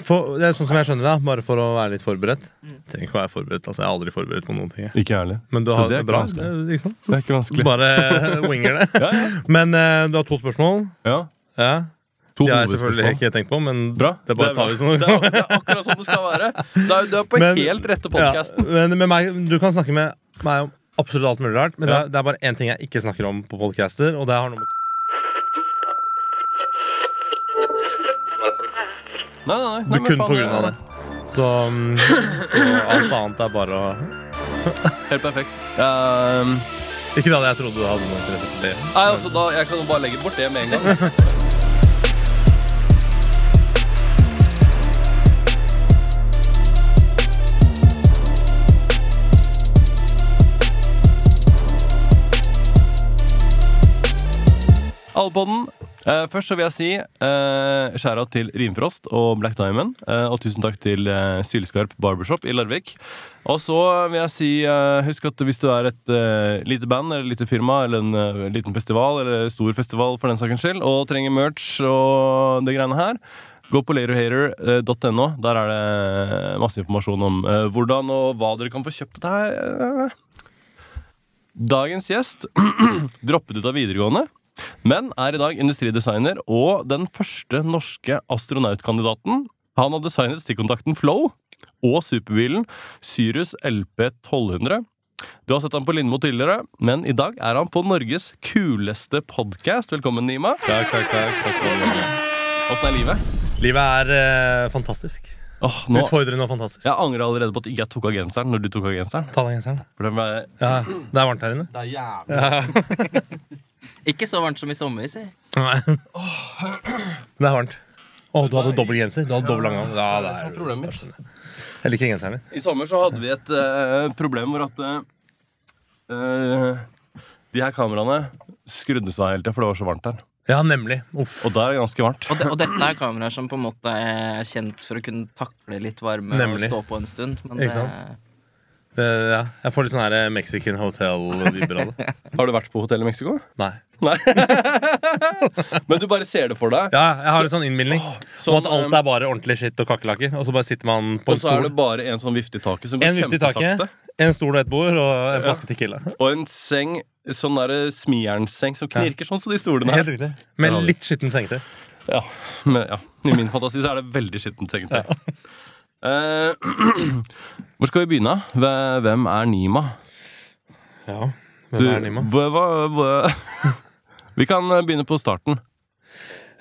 For, det er sånn som jeg skjønner det, bare for å være litt forberedt. Trenger ikke å være forberedt, altså Jeg er aldri forberedt på noen ting. jeg. Ikke ærlig. Men du har det det er bra. Det, ikke sant? Det er ikke vanskelig. Bare winger det. Ja, ja. Men uh, du har to spørsmål. ja. Ja. To De har jeg selvfølgelig ikke tenkt på, men Bra. det bare tar vi sånn. det, er, det er akkurat sånn det skal være. Du er, du er på Men- helt rette Ja, podkasten. men meg, du kan snakke med meg om absolutt alt mulig rart, men det, er, det er bare én ting jeg ikke snakker om på podcaster, og det har noe med Nei, nei, nei, Du nei, kun på grunn av det. Så, mm, så alt annet er bare å Helt perfekt. Um, Ikke det jeg trodde du hadde noe interesse for det. nei, altså, da, jeg kan jo bare legge bort det med en gang. Alpodden. Eh, først så vil jeg si uh, skjæra til Rimfrost og Black Diamond. Uh, og tusen takk til uh, Sylskarp Barbershop i Larvik. Og så vil jeg si uh, husk at hvis du er et eh, lite band eller lite firma eller en eh, liten festival eller stor festival for den sakens skyld og trenger merch og det greiene her, gå på laterhater.no. Der er det masse informasjon om eh, hvordan og hva dere kan få kjøpt dette her. Dagens gjest droppet ut av videregående, men er i dag industridesigner og den første norske astronautkandidaten. Han har designet stikkontakten Flow og superbilen Syrus LP 1200. Du har sett ham på Lindmo tidligere, men i dag er han på Norges kuleste podkast. Velkommen, Nima. Takk, takk, takk. takk. Åssen er livet? Livet er eh, fantastisk. Åh, nå, Utfordrende og fantastisk. jeg angrer allerede på at ikke jeg tok av genseren når du tok av genseren. Ta deg genseren. For den ble, Ja, det er varmt her inne. det er jævlig Ikke så varmt som i sommer, si. Nei. Det er varmt. Å, du hadde dobbel genser? Du hadde dobbel lang Ja, det er problemet. mitt. skjønner jeg. Jeg liker genseren din. I sommer så hadde vi et eh, problem hvor at eh, eh, de her kameraene skrudde seg hele tida, for det var så varmt her. Ja, nemlig. Uff. Og da er det ganske varmt. Og, de, og dette er kameraer som på en måte er kjent for å kunne takle litt varme Nemlig. og stå på en stund. Men Ikke sant? Det- ja. Jeg får litt sånn her Mexican Hotel-vibber av det. Har du vært på hotell i Mexico? Nei. Nei. Men du bare ser det for deg. Ja, jeg har en sånn innbilning Sånn, om at alt er bare ordentlig skitt og kakerlakker. Og så bare sitter man på Og en så er det bare en sånn vifte i taket som går kjempesakte. en stol og et bord og en flaske Tequila. Og en seng, sånn derre smijernsseng som knirker sånn som de stolene Helt her. riktig. Med litt skittent sengetøy. Ja, men, ja. I min fantasi så er det veldig skittent, sengetøy. Eh, hvor skal vi begynne? Hvem er Nima? Ja, Du- Hvem er Nima? hva- hva- Vi kan eh, begynne på starten.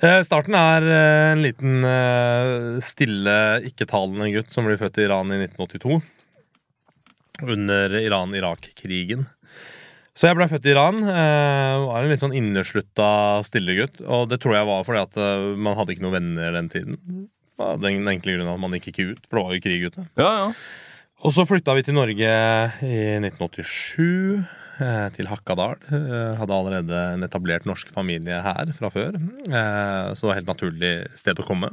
Eh, Starten er eh, en liten eh, stille, ikke-talende gutt som blir født i Iran i 1982. Under Iran-Irak-krigen. Så jeg ble født i Iran. Eh, var en litt sånn inneslutta, stille gutt. Og det tror jeg var fordi at eh, man hadde ikke noen venner den tiden. Av den enkle grunn at man gikk ikke ut, for det var jo krig ute. Ja, ja. Og så flytta vi til Norge i 1987, eh, til Hakadal. Eh, hadde allerede en etablert norsk familie her fra før, eh, så det var helt naturlig sted å komme.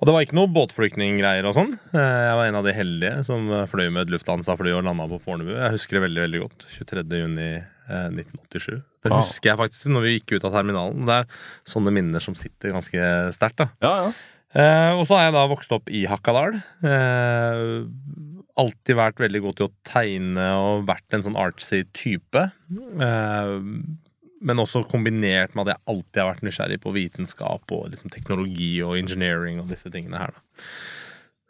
Og det var ikke noe båtflyktninggreier og sånn. Jeg var en av de heldige som fløy med et Lufthansa-fly og landa på Fornebu. Jeg husker det veldig veldig godt. 23. juni eh, 1987. Det husker jeg faktisk når vi gikk ut av terminalen. Det er sånne minner som sitter ganske sterkt. da. ja, ja. Eh, og så har jeg da vokst opp i Hakadal. Eh, alltid vært veldig god til å tegne og vært en sånn artsy type. Eh, men også kombinert med at jeg alltid har vært nysgjerrig på vitenskap og liksom teknologi og engineering og disse tingene her. da.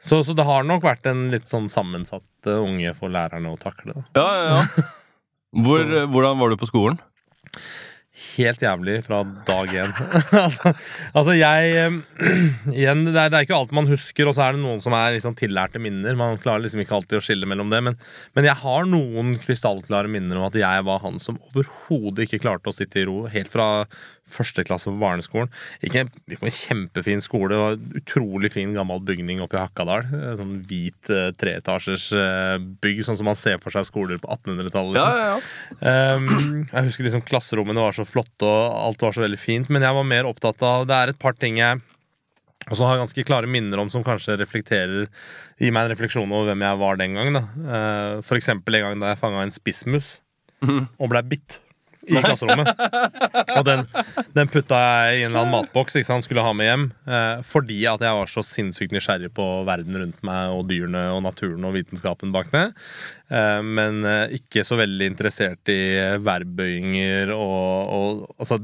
Så, så det har nok vært en litt sånn sammensatt eh, unge for lærerne å takle. da. ja, ja, ja. Hvor, hvordan var du på skolen? Helt jævlig fra dag én. altså, altså, jeg Igjen, det er, det er ikke alt man husker, og så er det noen som er liksom tillærte minner. Man klarer liksom ikke alltid å skille mellom det, men, men jeg har noen krystallklare minner om at jeg var han som overhodet ikke klarte å sitte i ro helt fra første klasse på barneskolen. Ikke, på en kjempefin skole, det var en utrolig fin gammel bygning oppe i Hakadal. Sånn hvit eh, treetasjers eh, bygg, sånn som man ser for seg skoler på 1800-tallet. Liksom. ja, ja. Um, jeg husker liksom klasserommene var så flotte, og alt var så veldig fint. Men jeg var mer opptatt av Det er et par ting jeg også har ganske klare minner om som kanskje reflekterer Gir meg en refleksjon over hvem jeg var den gang. da uh, For eksempel en gang da jeg fanga en spissmus Mhm. og ble bitt. I klasserommet. Og den, den putta jeg i en eller annen matboks ikke sant, skulle ha med hjem. Eh, fordi at jeg var så sinnssykt nysgjerrig på verden rundt meg og dyrene og naturen og vitenskapen bak det. Eh, men eh, ikke så veldig interessert i verbbøyinger og, og altså,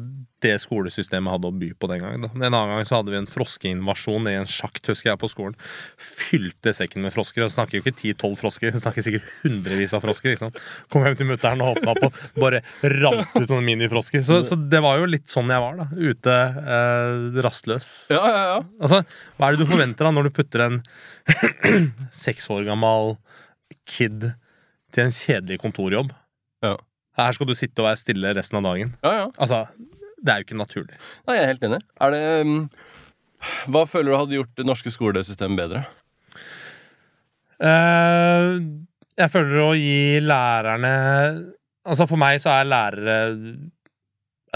det skolesystemet hadde å by på den gangen. Da. En annen gang så hadde vi en froskeinvasjon i en sjakt, husker jeg, på skolen. Fylte sekken med frosker. Og snakker jo ikke 10-12 frosker, vi snakker sikkert hundrevis av frosker. Liksom. Kom hjem til mutter'n og åpna på, bare rant ut sånne minifrosker. Så, så det var jo litt sånn jeg var, da. Ute, eh, rastløs. Ja, ja, ja. Altså, hva er det du forventer da når du putter en seks år gammel kid til en kjedelig kontorjobb? Ja. Her skal du sitte og være stille resten av dagen. ja, ja. Altså, det er jo ikke naturlig. Nei, jeg er helt enig. Er det um, Hva føler du hadde gjort det norske skolesystemet bedre? Uh, jeg føler å gi lærerne Altså, for meg så er lærere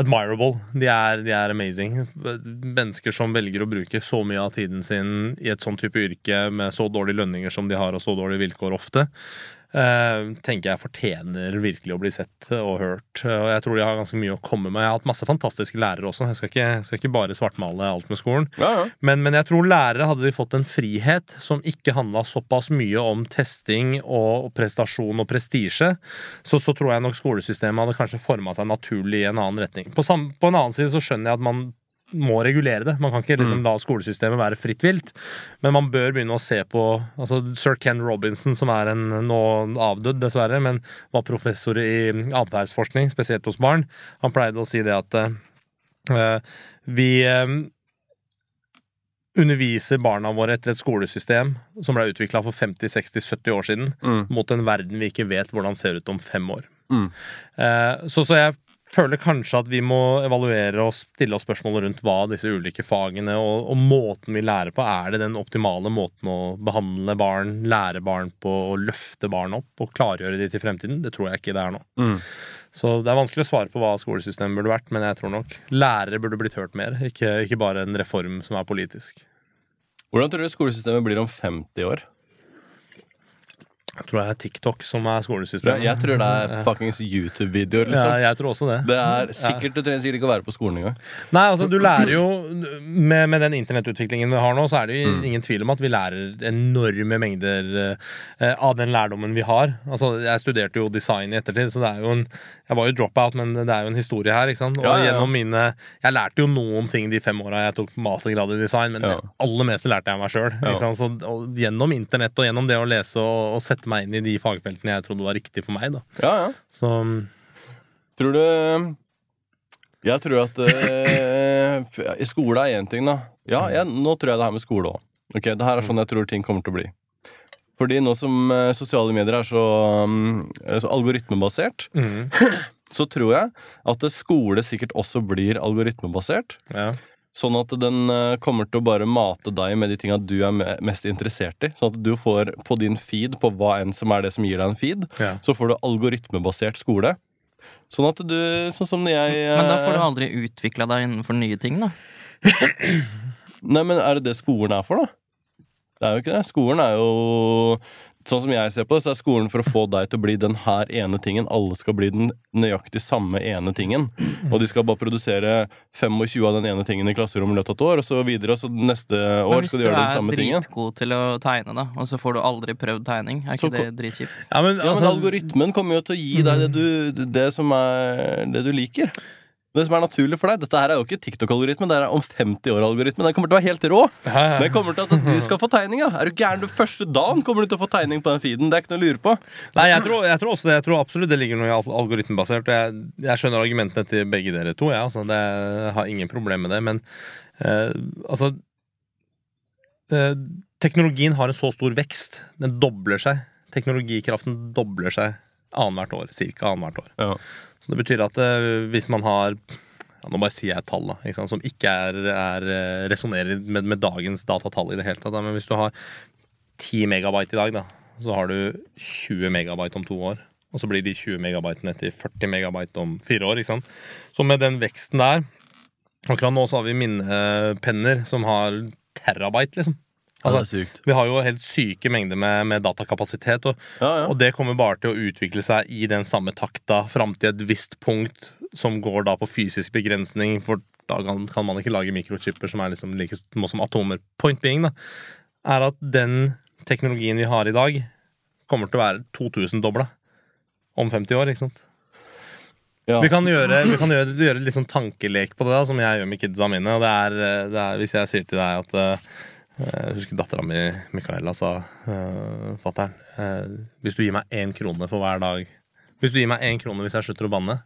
admirable. De er, de er amazing. Mennesker som velger å bruke så mye av tiden sin i et sånn type yrke med så dårlige lønninger som de har, og så dårlige vilkår ofte. Eh, tenker jeg fortjener virkelig å bli sett og hørt. Og jeg tror de har ganske mye å komme med. Jeg har hatt masse fantastiske lærere også. Jeg skal ikke, skal ikke bare svartmale alt med skolen. Ja, ja. Men, men jeg tror lærere hadde de fått en frihet som ikke handla såpass mye om testing og, prestasjon og prestisje, så, så tror jeg nok skolesystemet hadde kanskje forma seg naturlig i en annen retning. På, sam, på en annen side så skjønner jeg at man må regulere det. Man kan ikke liksom la skolesystemet være fritt vilt. Men man bør begynne å se på altså Sir Ken Robinson, som er en nå avdød, dessverre, men var professor i atferdsforskning, spesielt hos barn, han pleide å si det at uh, vi uh, underviser barna våre etter et skolesystem som ble utvikla for 50-60-70 år siden, Mm. mot en verden vi ikke vet hvordan ser ut om fem år. Mm. Uh, så, så jeg føler kanskje at vi må evaluere og stille oss spørsmål rundt hva disse ulike fagene og, og måten vi lærer på, er det den optimale måten å behandle barn, lære barn på, og løfte barn opp og klargjøre de til fremtiden? Det tror jeg ikke det er nå. Mm. Så det er vanskelig å svare på hva skolesystemet burde vært, men jeg tror nok lærere burde blitt hørt mer, ikke, ikke bare en reform som er politisk. Hvordan tror du skolesystemet blir om 50 år? Jeg tror det er TikTok som er skolesystemet. Jeg tror det er fuckings YouTube-videoer. Ja, Liksom. jeg tror også det. Det er sikkert, Du trenger sikkert ikke å være på skolen engang. Nei, altså du lærer jo Med, med den internettutviklingen vi har nå, så er det jo Mm. ingen tvil om at vi lærer enorme mengder eh, av den lærdommen vi har. Altså, Jeg studerte jo design i ettertid, så det er jo en Jeg var jo dropout, men det er jo en historie her. ikke sant? Og Ja, ja, ja. gjennom mine Jeg lærte jo noen ting de fem åra jeg tok mastergrad i design, men Ja. det aller meste lærte jeg meg sjøl. Ja. Gjennom internett og gjennom det å lese og, og sette meg inn i de fagfeltene jeg trodde var riktig for meg. da. Ja, ja. Så Tror du Jeg tror at uh, Skole er én ting, da. Ja, jeg, nå tror jeg det her med skole òg. Okay, det her er sånn jeg tror ting kommer til å bli. Fordi nå som uh, sosiale medier er så, um, så algoritmebasert, mm, så tror jeg at skole sikkert også blir algoritmebasert. ja. Sånn at den eh, kommer til å bare mate deg med de tinga du er mest interessert i. Sånn at du får på din feed, på hva enn som er det som gir deg en feed, ja. så får du algoritmebasert skole. Sånn at du Sånn som jeg Men da får du eh, aldri utvikla deg innenfor nye ting, da. Nei, men er det det skolen er for, da? Det er jo ikke det. Skolen er jo Sånn som jeg ser på det, så er skolen for å få deg til å bli den her ene tingen. Alle skal bli den nøyaktig samme ene tingen. Og de skal bare produsere 25 av den ene tingen i klasserommet i løpet av et år, og så videre. Og så neste år skal de gjøre den er samme tingen. dritgod til å tegne, da, og så får du aldri prøvd tegning, er Så det dritkjipt? ja, men, Ja, men altså, algoritmen kommer jo til å gi deg det du, det som er det du liker. Det som er naturlig for deg. Dette her er jo ikke TikTok-algoritmen, det er om 50 år-algoritmen. Den kommer til å være helt rå. Den kommer til at du skal få tegning. Er du gæren? Du første dagen kommer du til å få tegning på den feeden. Det er ikke noe å lure på. Nei, jeg tror, jeg tror også det. Jeg tror absolutt det ligger noe i algoritmebasert. Jeg, jeg skjønner argumentene til begge dere to. Ja, altså, det, jeg har ingen problemer med det. Men eh, altså eh, Teknologien har en så stor vekst. Den dobler seg. Teknologikraften dobler seg annethvert år. Cirka annethvert år. Ja. Så det betyr at eh, hvis man har ja, Nå bare sier jeg et tall da, ikke som ikke er, er eh, resonnerer med, med dagens datatall i det hele tatt. Men hvis du har 10 megabyte i dag, da, så har du 20 megabyte om to år. Og så blir de 20 megabytene til 40 megabyte om fire år. ikke sant? Så med den veksten der Akkurat nå så har vi minnepenner som har terabyte, liksom. Altså, vi har jo helt syke mengder med, med datakapasitet, og, Ja, ja. og det kommer bare til å utvikle seg i den samme takta fram til et visst punkt som går da på fysisk begrensning, for da kan, man ikke lage mikrochipper som er liksom like små som atomer. Point being da, er at den teknologien vi har i dag, kommer til å være 2000-dobla om 50 år. ikke sant? Ja. Vi kan gjøre, vi kan gjøre, gjøre litt sånn tankelek på det, da, som jeg gjør med kidsa mine. det er, det er Hvis jeg sier til deg at eh, Jeg husker dattera mi Micaela sa uh, Fatter'n, uh, hvis du gir meg én krone for hver dag Hvis du gir meg én krone hvis jeg slutter å banne,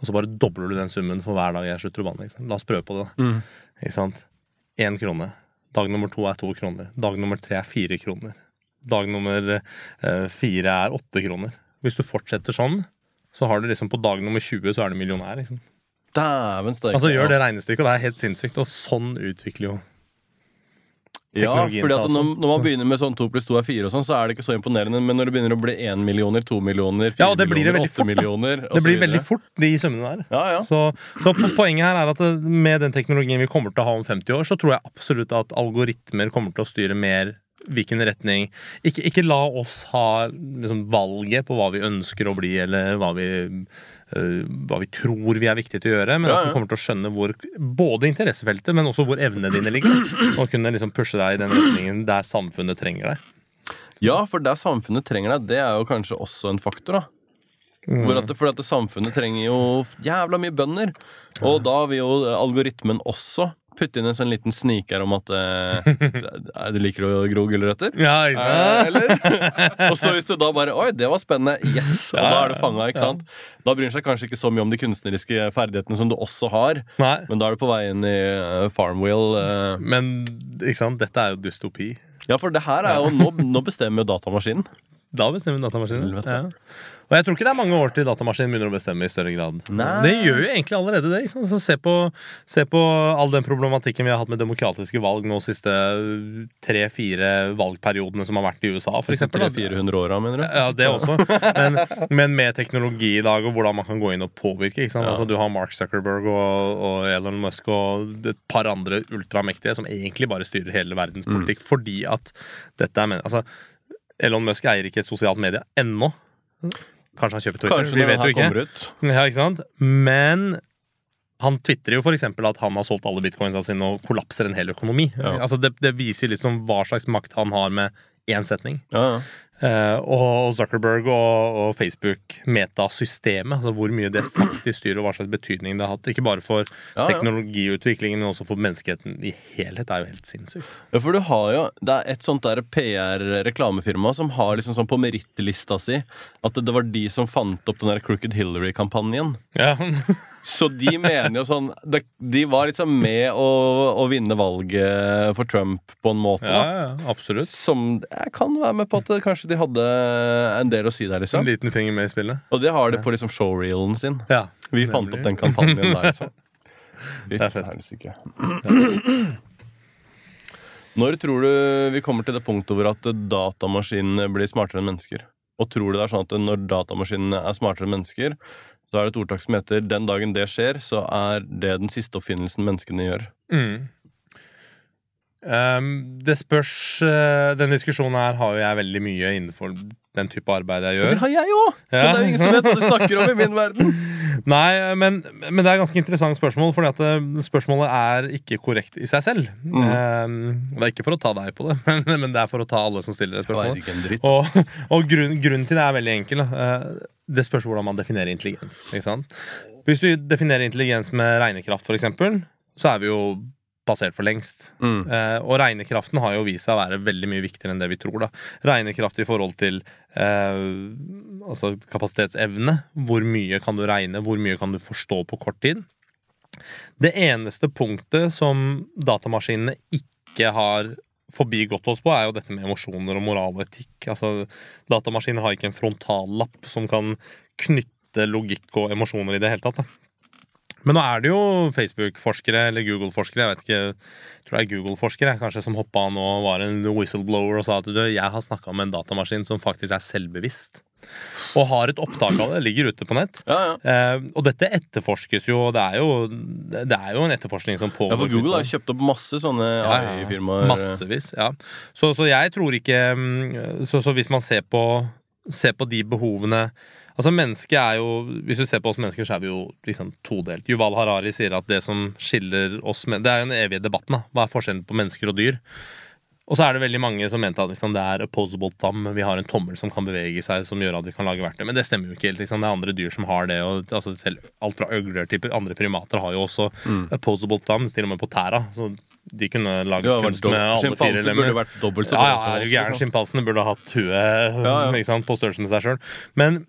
og så bare dobler du den summen for hver dag jeg slutter å banne. La oss prøve på det. Mm. Ikke sant? Én krone. Dag nummer to er to kroner. Dag nummer tre er fire kroner. Dag nummer uh, fire er åtte kroner. Hvis du fortsetter sånn, så har du liksom på dag nummer 20 så er du millionær. Liksom. Dæven steike. Altså. Gjør det regnestykket, og det er helt sinnssykt. Og sånn utvikler jo Ja, fordi at når, når man begynner med sånn 2 pluss 2 er 4, og sånn, så er det ikke så imponerende. Men når det begynner å bli 1 millioner, 2 millioner, 4 Ja, millioner, 8 fort, millioner Det blir veldig fort, de summene der. Ja, ja. Så, så poenget her er at med den teknologien vi kommer til å ha om 50 år, så tror jeg absolutt at algoritmer kommer til å styre mer hvilken retning Ikke, ikke la oss ha liksom, valget på hva vi ønsker å bli, eller hva vi, hva vi tror vi er viktige til å gjøre, men Ja, at du kommer til å skjønne hvor både interessefeltet, men også hvor evnene dine ligger. Og kunne liksom pushe deg i den retningen der samfunnet trenger deg. ja, for der samfunnet trenger deg, det er jo kanskje også en faktor, da. Hvor at, for at samfunnet trenger jo jævla mye bønder. Og da vil jo algoritmen også putte inn en sånn liten sniker om at eh, du liker å gro gulrøtter. Ja, ikke Eh, sant? eller? og så hvis du da bare Oi, det var spennende. Yes! Og da er du fanga, sant? Da bryr seg kanskje ikke så mye om de kunstneriske ferdighetene som du også har, Nei. men da er du på vei inn i uh, Farmwheel. Uh, Men ikke sant? dette er jo dystopi. Ja, for det her er jo Nå, nå bestemmer jo datamaskinen. Da bestemmer datamaskinen. Ja. Og jeg tror ikke det er mange år til datamaskinen begynner å bestemme i større grad. Nei. Det gjør jo egentlig allerede det. Så se, på, se på all den problematikken vi har hatt med demokratiske valg nå de siste tre-fire valgperiodene som har vært i USA, eksempel. da. 300-400 åra, mener du? Ja, det også. Men, men med teknologi i dag, og hvordan man kan gå inn og påvirke. Ikke? Ja. Altså, du har Mark Zuckerberg og, og Elon Musk og et par andre ultramektige som egentlig bare styrer hele verdens Mm. fordi at dette er men altså, Elon Musk eier ikke et sosialt medie ennå. Kanskje han kjøper Twitter. Kanskje vi vet jo ikke. kommer ut. Ja, ikke sant? Men han tvitrer jo f.eks. at han har solgt alle bitcoinsa sine og kollapser en hel økonomi. Ja. Altså det, det viser liksom hva slags makt han har med én setning. Ja, ja. Eh, og Zuckerberg og, og Facebook, metasystemet, altså hvor mye det faktisk styrer, og hva slags betydning det har hatt. Ikke bare for ja. teknologiutviklingen, men også for menneskeheten i helhet. Det er jo helt sinnssykt. Ja, for du har jo Det er et sånt der PR-reklamefirma som har liksom sånn på merittlista si at det var de som fant opp den der Crooked Hillary-kampanjen. Ja. Så de mener jo sånn De, De var liksom med å, å vinne valget for Trump på en måte. ja, ja, absolutt. Som jeg kan være med på at kanskje de hadde en del å si der, liksom. En liten finger med i spillet. Og det har de på liksom showreelen sin. Ja. Vi fant opp den kampanjen der, liksom. Fy er fett. Når tror du vi kommer til det punktet hvor at datamaskinene blir smartere enn mennesker? Og tror du det er sånn at når datamaskinene er smartere enn mennesker, så er det et ordtak som heter 'den dagen det skjer, så er det den siste oppfinnelsen menneskene gjør'? Mm. Um, det spørs uh, Den diskusjonen her har jo jeg veldig mye innenfor den type arbeid jeg gjør. det har jeg òg! Men det er jo ingen som vet hva du snakker om i min verden. Nei, men, men det er et ganske interessant spørsmål, fordi at eh, spørsmålet er ikke korrekt i seg selv. Mm. Um, det er ikke for å ta deg på det, men, men det er for å ta alle som stiller det spørsmålet. Og, og grunn, grunnen til det er veldig enkel. da. Eh, Det spørs hvordan man definerer intelligens. Ikke sant? Hvis du definerer intelligens med regnekraft, for eksempel, så er vi jo basert for lengst. Mm. Eh, og regnekraften har jo vist seg å være veldig mye viktigere enn det vi tror. da. Regnekraft i forhold til eh, altså kapasitetsevne. Hvor mye kan du regne, hvor mye kan du forstå på kort tid. Det eneste punktet som datamaskinene ikke har forbigått oss på, er jo dette med emosjoner og moral og etikk. Altså, Datamaskiner har ikke en frontallapp som kan knytte logikk og emosjoner i det hele tatt. da. Men nå er det jo Facebook-forskere eller Google-forskere jeg vet ikke, jeg tror det er Google-forskere kanskje som hoppa an og var en whistleblower og sa at du, jeg har snakka med en datamaskin som faktisk er selvbevisst. Og har et opptak av det. Ligger ute på nett. Ja, ja. Eh, og dette etterforskes jo. Det jo, det er jo en etterforskning som pågår. ja, for Google har jo kjøpt opp masse sånne ja. AI-firmaer. Massevis, ja. Så, så jeg tror ikke mm, så, så hvis man ser på, ser på de behovene Altså Mennesket er jo Hvis du ser på oss mennesker, så er vi jo liksom todelt. Yuval Harari sier at det som skiller oss med, Det er jo den evige debatten. da Hva er forskjellen på mennesker og dyr? Og så er det veldig mange som mente at liksom, det er opposable thumb. Vi har en tommel som kan bevege seg, som gjør at vi kan lage verktøy. Men det stemmer jo ikke helt. Liksom. Det er andre dyr som har det. Og, altså, selv, alt fra øgler til andre primater har jo også opposable thumbs, til og med på tæra. Så de kunne lage Det kunst med alle fire Sjimpanser burde lemmer. vært dobbelt så Ja, ja. Sjimpansene burde ha hatt huet ja. Sant, på størrelse med seg sjøl. Men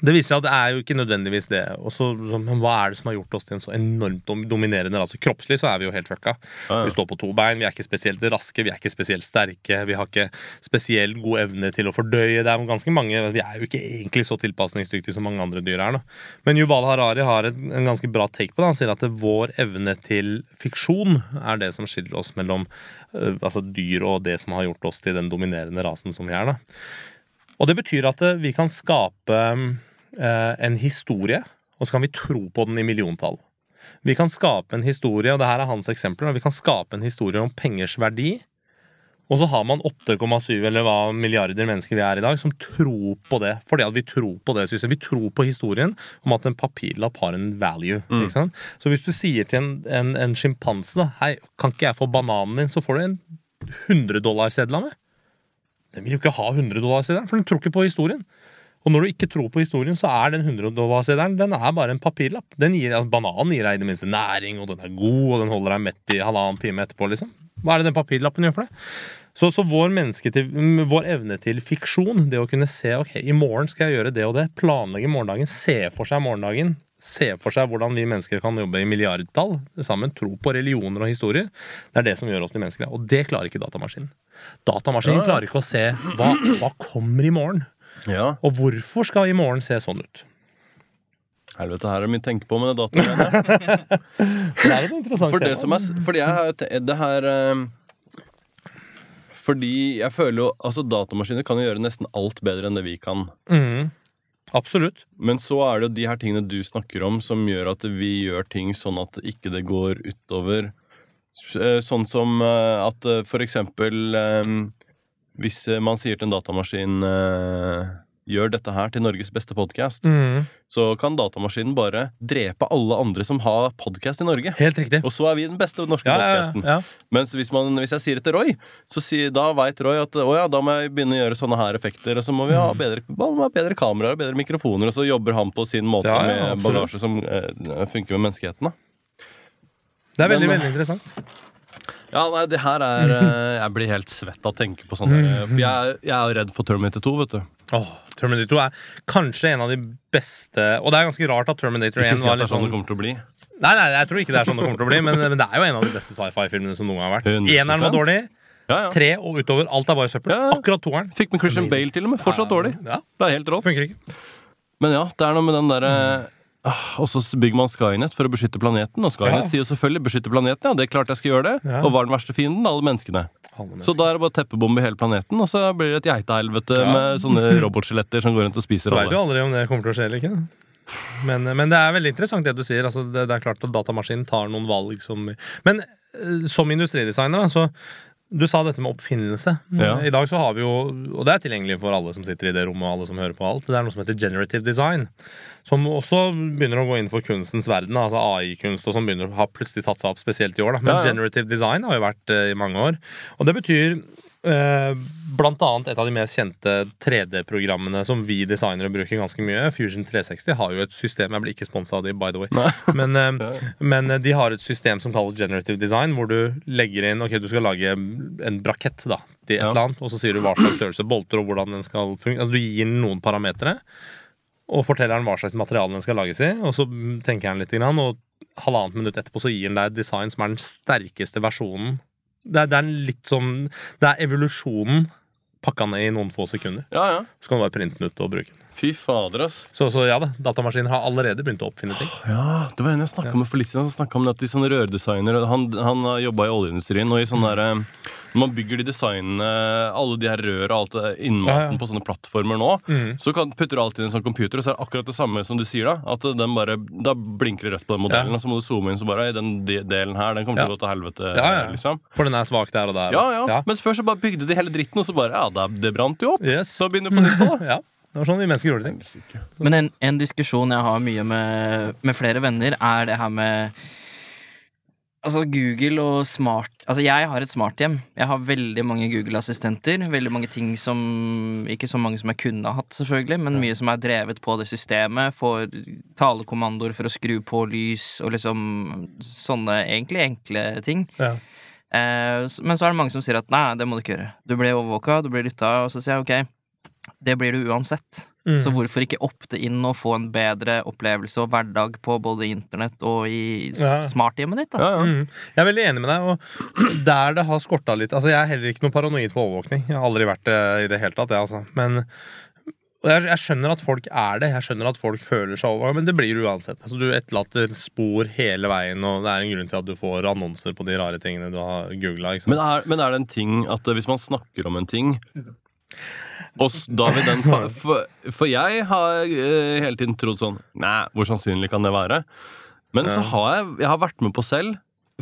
det viser seg at det er jo ikke nødvendigvis det. Også, så, så, men hva er det som har gjort oss til en så enormt dominerende rase? Kroppslig så er vi jo helt fucka. Ja, ja. Vi står på to bein, vi er ikke spesielt raske, vi er ikke spesielt sterke. Vi har ikke spesielt god evne til å fordøye. Det er ganske mange, Vi er jo ikke egentlig så tilpasningsdyktige som mange andre dyr er. da. Men Yuval Harari har en, en ganske bra take på det. Han sier at det, vår evne til fiksjon er det som skiller oss mellom øh, altså dyr og det som har gjort oss til den dominerende rasen som vi er. da. Og det betyr at eh, vi kan skape eh, en historie, og så kan vi tro på den i milliontall. Vi kan skape en historie, og det her er hans eksempler, og vi kan skape en historie om pengers verdi. Og så har man 8,7 eller hva milliarder mennesker vi er i dag, som tror på det. Fordi at vi tror på det systemet. Vi tror på historien om at en papirlapp har en value. Ikke sant? Så hvis du sier til en, en, en sjimpanse da, Hei, kan ikke jeg få bananen din? Så får du en 100-dollarseddel av meg. Den vil jo ikke ha 100-dollarseddelen, for den tror ikke på historien. Og når du ikke tror på historien, så er den 100-dollarseddelen den er bare en papirlapp. Den gir, altså, Bananen gir deg i det minste næring, og den er god, og den holder deg mett i halvannen time etterpå. liksom. Hva er det den papirlappen gjør for deg? Så, så vår, til, mm, vår evne til fiksjon, det å kunne se ok, i morgen skal jeg gjøre det og det, planlegge morgendagen, se for seg morgendagen, se for seg hvordan vi mennesker kan jobbe i milliardtall sammen, tro på religioner og historier, det er det som gjør oss til mennesker. Og det klarer ikke datamaskinen. Datamaskinen klarer ikke å se hva, hva kommer i morgen. Ja. Og hvorfor skal i morgen se sånn ut? Helvete, her er det mye å tenke på med det datagreiene. Det er et interessant For det tema. er Fordi jeg har det her eh, Fordi jeg føler jo Altså, datamaskiner kan jo gjøre nesten alt bedre enn det vi kan. Mm. Absolutt. Men så er det jo de her tingene du snakker om, som gjør at vi gjør ting sånn at ikke det går utover Sånn som eh, at eh, for eksempel eh, Hvis eh, man sier til en datamaskin eh, Gjør dette her til Norges beste podkast, mm. så kan datamaskinen bare drepe alle andre som har podkast i Norge. Helt riktig. Og så er vi den beste norske Ja, ja, podcasten. ja. Mens hvis, man, hvis jeg sier det til Roy, så si, da veit Roy at å ja, da må jeg begynne å gjøre sånne her effekter. Og så må vi ha bedre, må ha bedre kameraer og bedre mikrofoner. Og så jobber han på sin måte Ja, ja, med bagasje som eh, funker med menneskeheten. da. Det er veldig, Men- veldig interessant. Ja, nei, det her er eh, Jeg blir helt svett av å tenke på sånne For jeg, jeg er jo redd for Terminator 2, vet du. Åh, Terminator 2 er kanskje en av de beste Og det er ganske rart at Terminator 1 Ikke si var det litt er sånn sånn det kommer til å bli. Nei, nei, jeg tror ikke det er sånn det kommer til å bli, men, men det er jo en av de beste sci-fi-filmene som noen gang har vært. 100%. Eneren var dårlig, Ja, ja. tre og utover. Alt er bare søppel. Ja, ja. Akkurat toeren. Fikk med Christian Bale til og med. Fortsatt dårlig. Ja, Det er helt rått. funker ikke. Men ja, det er noe med den derre ah, Og så bygger man Skynet for å beskytte planeten. Og Skynet Ja. sier selvfølgelig 'beskytte planeten'. Ja, det er klart jeg skal gjøre det. Ja. Og hva er den verste fienden? Alle menneskene. Alle Så da er det bare teppebombe hele planeten, og så blir det et geitehelvete Ja. med sånne robotskjeletter som går rundt og spiser Du veit jo aldri om det kommer til å skje eller ikke. Men, men det er veldig interessant det du sier. Altså, det, det er klart at datamaskinen tar noen valg som Men eh, som industridesigner, da, så du sa dette med oppfinnelse. Ja. I dag så har vi jo, og det er tilgjengelig for alle som sitter i det rommet, og alle som hører på alt, det er noe som heter generative design. Som også begynner å gå inn for kunstens verden, altså AI-kunst, og som begynner å ha plutselig tatt seg opp spesielt i år. Da. Men Ja, ja. generative design har jo vært uh, i mange år. Og det betyr blant annet et av de mest kjente 3D-programmene som vi designere bruker ganske mye. Fusion 360 har jo et system Jeg blir ikke sponsa av de, by the way. Men, eh, men eh, de har et system som kalles generative design, hvor du legger inn Ok, du skal lage en brakett da, til et Ja. eller annet, og så sier du hva slags størrelse bolter og hvordan den skal fungere. Altså, du gir noen parametere, og forteller den hva slags materiale den skal lages i, og så tenker han litt, og halvannet minutt etterpå så gir den deg et design som er den sterkeste versjonen. Det er, det er litt sånn Det er evolusjonen pakka ned i noen få sekunder. Ja, ja. Så kan du bare printe den ut og bruke den. Fy fader, ass. Så, så ja da, datamaskiner har allerede begynt å oppfinne ting. Ja, det var en jeg snakka med for litt siden. Han snakket om at de sånne rørdesignere Han, han jobba i oljeindustrien, og i sånne derre eh, Når man bygger de designene, alle de her rør og alt innmaten Ja, ja. på sånne plattformer nå, mm. så kan, putter du alt inn i en sånn computer, og så er det akkurat det samme som du sier da. At den bare, Da blinker det rødt på den modellen, Ja. og så må du zoome inn, så bare i Den de- delen her, den kommer til å gå til helvete. Ja, ja. liksom For den er svak der og der. Ja, ja. Mens før så bare bygde de hele dritten, og så bare Ja, det, det brant jo opp. Yes. Så begynner du på nytt da. Ja. Det var sånn vi mennesker gjorde ting. Men en, en diskusjon jeg har mye med, med flere venner, er det her med Altså Google og smart Altså jeg har et smarthjem. Jeg har veldig mange Google-assistenter. Veldig mange ting som Ikke så mange som jeg kunne ha hatt, selvfølgelig, men mye som er drevet på det systemet. Får talekommandoer for å skru på lys og liksom sånne egentlig enkle ting. Ja. Eh, men så er det mange som sier at nei, det må du ikke gjøre. Du blir overvåka, du blir lytta, og så sier jeg ok, det blir du uansett. Mm. Så hvorfor ikke opte inn og få en bedre opplevelse og hverdag på både internett og i Ja. smarthjemmet ditt? da? Ja, ja. Mm. Jeg er veldig enig med deg. Og der det har skorta litt Altså, Jeg er heller ikke noe paranoid for overvåkning. Jeg har aldri vært det i det hele tatt. Jeg, altså. Men og jeg, jeg skjønner at folk er det. Jeg skjønner at folk føler seg overvåket, men det blir du uansett. Altså, du etterlater spor hele veien, og det er en grunn til at du får annonser på de rare tingene du har googla. Men er, men er det en ting at eh, hvis man snakker om en ting og da vil den fa- for, for jeg har eh, hele tiden trodd sånn Nei, hvor sannsynlig kan det være? Men så har jeg, jeg har vært med på selv,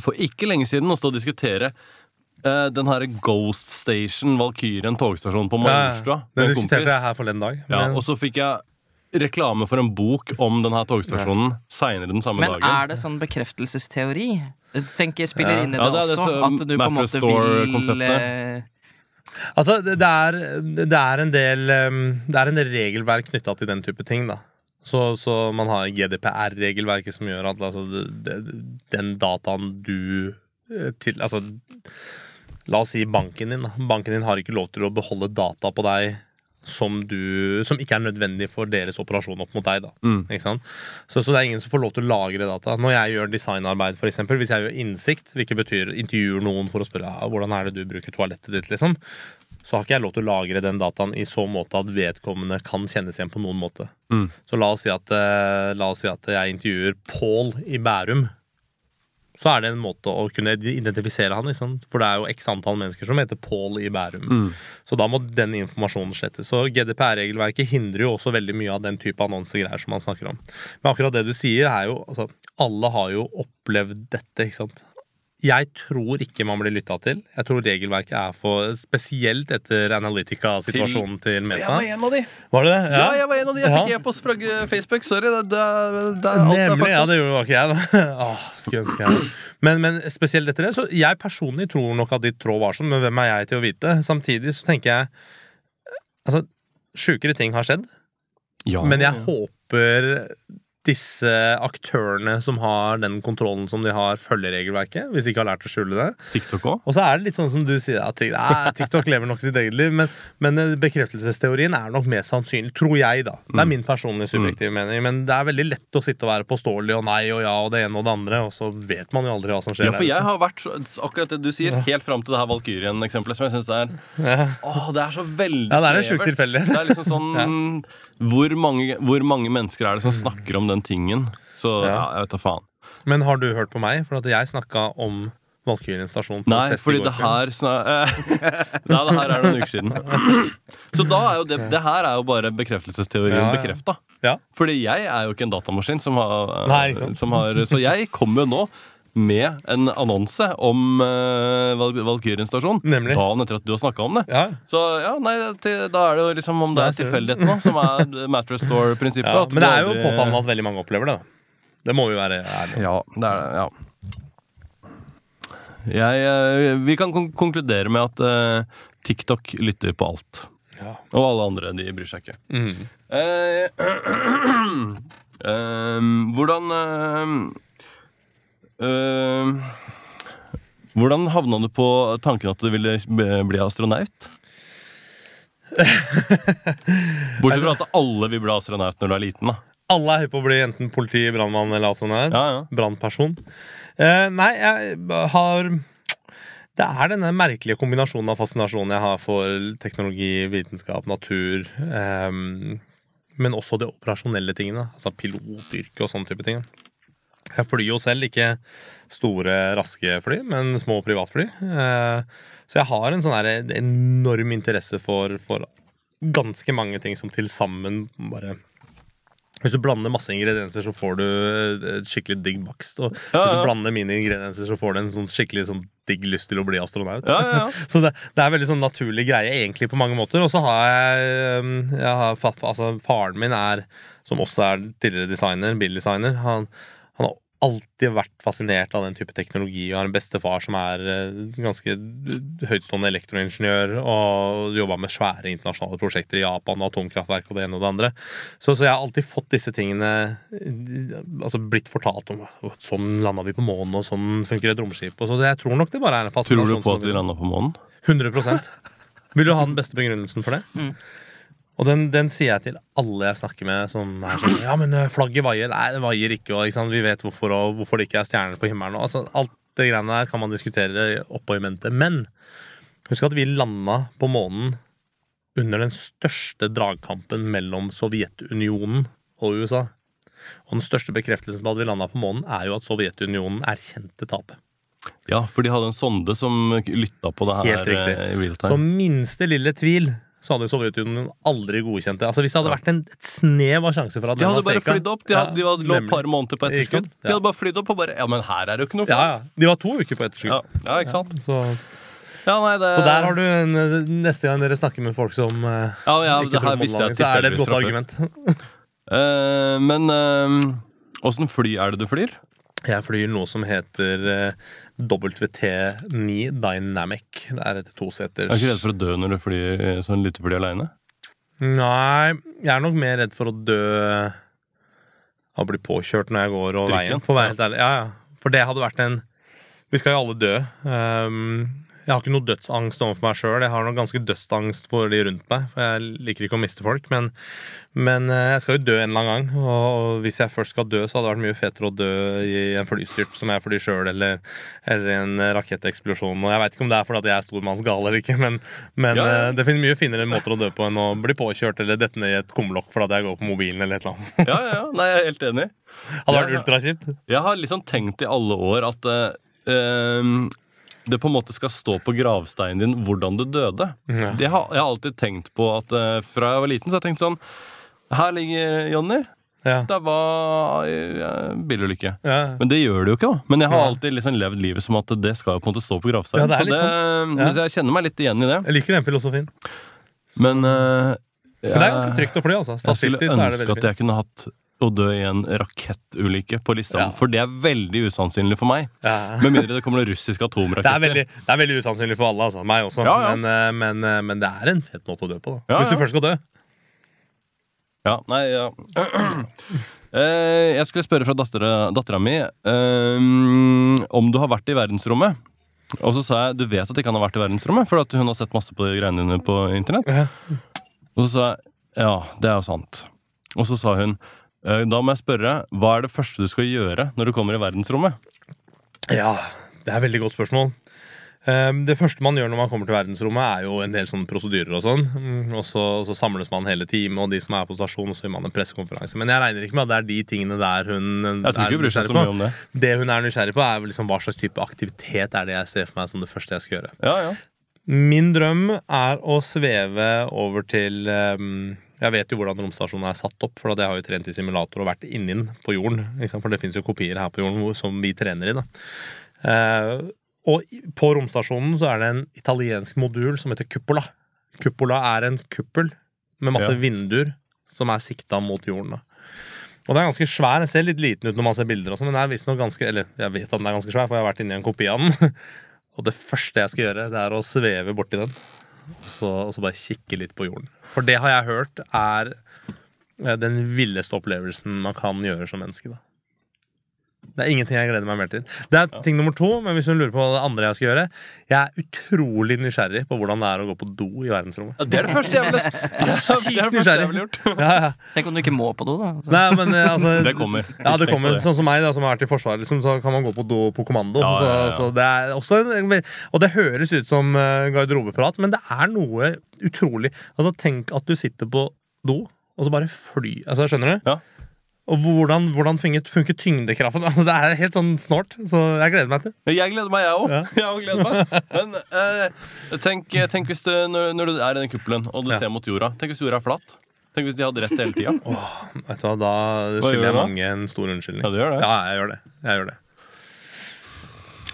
for ikke lenge siden, å stå og diskutere uh, den her Ghost Station, Valkyrien togstasjon på Majorstua. Den diskuterte kompis. jeg her forleden dag. Ja, og så fikk jeg reklame for en bok om denne togstasjonen seinere den samme Men dagen. er det sånn bekreftelsesteori? Jeg tenker spiller Ja. inn i det, Ja, det det også. så- at du på en måte vil eh, Altså, det er, det er en del Det er en del regelverk knytta til den type ting, da. Så, så man har GDPR-regelverket som gjør at altså, det, den dataen du eh, til Altså, la oss si banken din. Banken din har ikke lov til å beholde data på deg som, du, som ikke er nødvendig for deres operasjon opp mot deg. da. Mm. Ikke sant? Så, så det er ingen som får lov til å lagre data. Når jeg gjør designarbeid, for eksempel, hvis jeg gjør innsikt, hvilket betyr intervjuer noen for å spørre ja, hvordan er det du bruker toalettet ditt, liksom, så har ikke jeg lov til å lagre den dataen i så måte at vedkommende kan kjennes igjen på noen måte. Mm. Så la oss si at, eh, la oss si at jeg intervjuer Pål i Bærum. Så er det en måte å kunne identifisere han, ikke for det er jo x antall mennesker som heter Pål i Bærum. Mm. Så da må den informasjonen slettes. Så GDPR-regelverket hindrer jo også veldig mye av den type annonsegreier som man snakker om. Men akkurat det du sier, er jo altså, Alle har jo opplevd dette, ikke sant. Jeg tror ikke man blir lytta til. Jeg tror regelverket er for Spesielt etter Analytica-situasjonen til Jeg Meta. var en av de! Var det det? Ja, jeg var en av de. Jeg fikk Ja. e-post fra Facebook. Sorry. Det, det, det, alt er Nemlig. Ja, det gjorde ikke jeg, da. Åh, skulle ønske jeg men, men spesielt etter det. Så jeg personlig tror nok at ditt tråd var sånn, men hvem er jeg til å vite? Samtidig så tenker jeg Altså, sjukere ting har skjedd. Ja, Men jeg ja. håper disse aktørene som har den kontrollen som de har, følger regelverket. Hvis de ikke har lært å skjule det. TikTok òg. Og så er det litt sånn som du sier, at Tik- TikTok lever nok sitt eget liv. Men, men eh, bekreftelsesteorien er nok mest sannsynlig, tror jeg, da. Det er Mm. min personlige subjektive mening. Men det er veldig lett å sitte og være påståelig og nei og ja og det ene og det andre, og så vet man jo aldri hva som skjer. Ja, for jeg har vært så, akkurat det du sier, helt fram til det her Valkyrien-eksempelet, som jeg syns er Ja. Åh, det er så veldig Ja, det er en sjuk snevert. tilfeldighet. Det er liksom sånn hvor, mange, hvor mange mennesker er det som snakker om den tingen? Så ja, Ja. jeg vet da faen. Men har du hørt på meg? For at jeg snakka om Valkyrien stasjon på Nei, fest i fordi går det her Nei, det her er noen uker siden. Så da er jo det Det her er jo bare bekreftelsesteorien Ja, ja. bekrefta. Ja. Fordi jeg er jo ikke en datamaskin som har, Nei, som har Så jeg kommer jo nå med en annonse om uh, Valkyrien stasjon Nemlig. dagen etter at du har snakka om det. Ja. Så ja, nei, til, da er det jo liksom om det er nå, som er Mattress Store-prinsippet. ja. Men det er jo aldri- påfallende at veldig mange opplever det. da. Det må vi være ærlige. Ja, det er det. Ja. Jeg, eh, vi kan kon konkludere med at uh, TikTok lytter på alt. Ja. Og alle andre de bryr seg ikke. Mm. Uh, hvordan Hvordan havna du på tanken at du ville bli astronaut? Bortsett fra at alle vil bli astronaut når du er liten. da Alle er høye på å bli enten politi, brannmann eller astronaut. Ja, ja. Brannperson. Eh, nei, jeg har Det er denne merkelige kombinasjonen av fascinasjonen jeg har for teknologi, vitenskap, natur. ehm, men også de operasjonelle tingene. Altså pilotyrke og sånne type ting. Jeg flyr jo selv, ikke store, raske fly, men små privatfly. Eh, Så jeg har en sånn enorm interesse for, for ganske mange ting som til sammen bare hvis du blander masse ingredienser, så får du et skikkelig digg bakst. Og Ja, hvis du blander mine ingredienser, så får du en sånn skikkelig sånn digg lyst til å bli astronaut. Ja, ja, ja. Så det, det er veldig sånn naturlig greie, egentlig, på mange måter. Og så har jeg, um, jeg har, altså, Faren min er, som også er tidligere designer, bildesigner, han, alltid vært fascinert av den type teknologi. Og har en bestefar som er eh, ganske høytstående elektroingeniør og jobba med svære internasjonale prosjekter i Japan, og atomkraftverk og det ene og det andre. Så, så jeg har alltid fått disse tingene eh, altså blitt fortalt om sånn landa vi på månen, og sånn funker et romskip. Og så, så jeg tror nok det bare er en Tror du på at vi landa på månen? 100% Vil du ha den beste begrunnelsen for det? Mm. Og den, den sier jeg til alle jeg snakker med som er sånn Ja, men eh, flagget vaier. Nei, det vaier ikke. Og ikke vi vet hvorfor, og hvorfor det ikke er stjerner på himmelen. Og, altså, alt det greiene der kan man diskutere oppå i mente. Men husk at vi landa på månen under den største dragkampen mellom Sovjetunionen og USA. Og den største bekreftelsen på at vi landa på månen, er jo at Sovjetunionen erkjente tapet. Ja, for de hadde en sonde som lytta på det her Helt riktig. eh, i real Så minste lille tvil så hadde Sovjetunionen aldri godkjent det. Altså Hvis det hadde vært en, et snev av sjanse for at De hadde bare flydd opp. De, hadde, de hadde, lå et par måneder på etterskudd. De hadde bare flydd opp og bare Ja, men her er det jo ikke noe Ja, ja. De var to uker på etterskudd. Ja, ja, ikke sant? Så, Ja, nei, det, så der har du en, Neste gang dere snakker med folk som eh, Ja, ja, ikke tror på så er det et godt argument. uh, men åssen uh, fly er det du flyr? Jeg flyr noe som heter eh, WT9 Dynamic. Det er et toseters Er du ikke redd for å dø når du flyr eh, sånn lyttefly aleine? Nei, jeg er nok mer redd for å dø av å bli påkjørt når jeg går og Drikken? veien. For, ja, ja. for det hadde vært en Vi skal jo alle dø. Um, jeg har ikke noe dødsangst overfor meg sjøl. Jeg har noe ganske dødsangst for de rundt meg. For jeg liker ikke å miste folk. Men, men eh, jeg skal jo dø en eller annen gang. Og hvis jeg først skal dø, så hadde det vært mye fetere å dø i en flystyrt som jeg flyr sjøl, eller, eller en raketteksplosjon. Og jeg veit ikke om det er fordi jeg er stormannsgal eller ikke, men, men Ja, ja. eh, det finnes mye finere måter å dø på enn å bli påkjørt eller dette ned i et kumlokk fordi jeg går på mobilen eller et eller annet. Ja, ja, ja. Nei, jeg er helt enig. Hadde vært ultrakjipt. Jeg har liksom tenkt i alle år at eh, det på en måte skal stå på gravsteinen din hvordan du døde. Ja. Det har, jeg har alltid tenkt på at eh, fra jeg var liten, så har jeg tenkt sånn Her ligger Jonny. Ja. Det var ja, bilulykke. Ja. Men det gjør det jo ikke, da. Men jeg har alltid liksom levd livet som at det skal jo på en måte stå på gravsteinen. Ja, det så, det, Ja. hvis jeg kjenner meg litt igjen i det. Jeg liker den filosofien. Men eh, Men det er ganske trygt å fly, altså. Jeg skulle Statistisk så er det ønske at jeg kunne hatt å dø i en rakettulykke på lista, Ja. for det er veldig usannsynlig for meg. Ja. Med mindre det kommer noen russiske Det er, veldig, det er veldig usannsynlig for alle, altså. Meg også. Ja. Men, eh, men, eh, men det er en fet måte å dø på, da. Hvis du først skal dø. Ja, nei, ja. Eh, jeg skulle spørre fra dattera, mi um, om du har vært i verdensrommet. Og så sa jeg du vet at ikke han har vært i verdensrommet, for at hun har sett masse på de greiene dine på internett. Ja. Og så sa jeg ja, det er jo sant. Og så sa hun da må jeg spørre, hva er det første du skal gjøre når du kommer i verdensrommet? Ja, det er et veldig godt spørsmål. Um, Det første man gjør når man kommer til verdensrommet, er jo en del sånne prosedyrer og sånn. Mm, Og så, så samles man hele teamet og de som er på stasjonen, og så gjør man en pressekonferanse. Men jeg regner ikke med at det er de tingene der hun så nysgjerrig om det. Det hun er nysgjerrig på, er liksom hva slags type aktivitet er det jeg ser for meg som det første jeg skal gjøre. Ja, ja. Min drøm er å sveve over til um, Jeg vet jo hvordan romstasjonen er satt opp, for jeg har jo trent i simulator og vært inni den på jorden. For det fins jo kopier her på jorden som vi trener i. da. Eh, og på romstasjonen så er det en italiensk modul som heter Cupola. Cupola er en kuppel med masse Ja. vinduer som er sikta mot jorden. da. Og den er ganske svær. Den ser litt liten ut når man ser bilder, også, men den er visstnok ganske Eller jeg vet at den er ganske svær, for jeg har vært inni en kopi av den. Og det første jeg skal gjøre, det er å sveve borti den. Og så, og så bare kikke litt på jorden. For det har jeg hørt er eh, den villeste opplevelsen man kan gjøre som menneske. da. Det er ingenting jeg gleder meg mer til. Det er ting nummer to, men hvis hun lurer på hva det andre jeg skal gjøre Jeg er utrolig nysgjerrig på hvordan det er å gå på do i verdensrommet. Ja, det er det første jeg ville ville gjort. Ja, ja. Tenk om du ikke må på do, da. Altså. Nei, men eh, altså Det kommer. Ja, det kommer. Sånn som meg, da, som har vært i Forsvaret, liksom, så kan man gå på do på kommando. Ja, ja, ja. Så, så det er også en, Og det høres ut som uh, garderobeprat, men det er noe utrolig Altså, tenk at du sitter på do, og så bare fly Altså, skjønner du? Ja. Og hvordan, hvordan funker, funker tyngdekraften? Altså, det er helt sånn snålt, så jeg gleder meg til. Jeg gleder meg, jeg òg. Ja. Jeg også gleder meg. Men eh, tenk, tenk hvis du, når, når du er i den kuppelen og du Ja. ser mot jorda Tenk hvis jorda er flatt. Tenk hvis de hadde rett hele tida. Vet du hva, Da skylder jeg mange en stor unnskyldning. Ja, du gjør det. Ja, jeg gjør det. Jeg gjør det.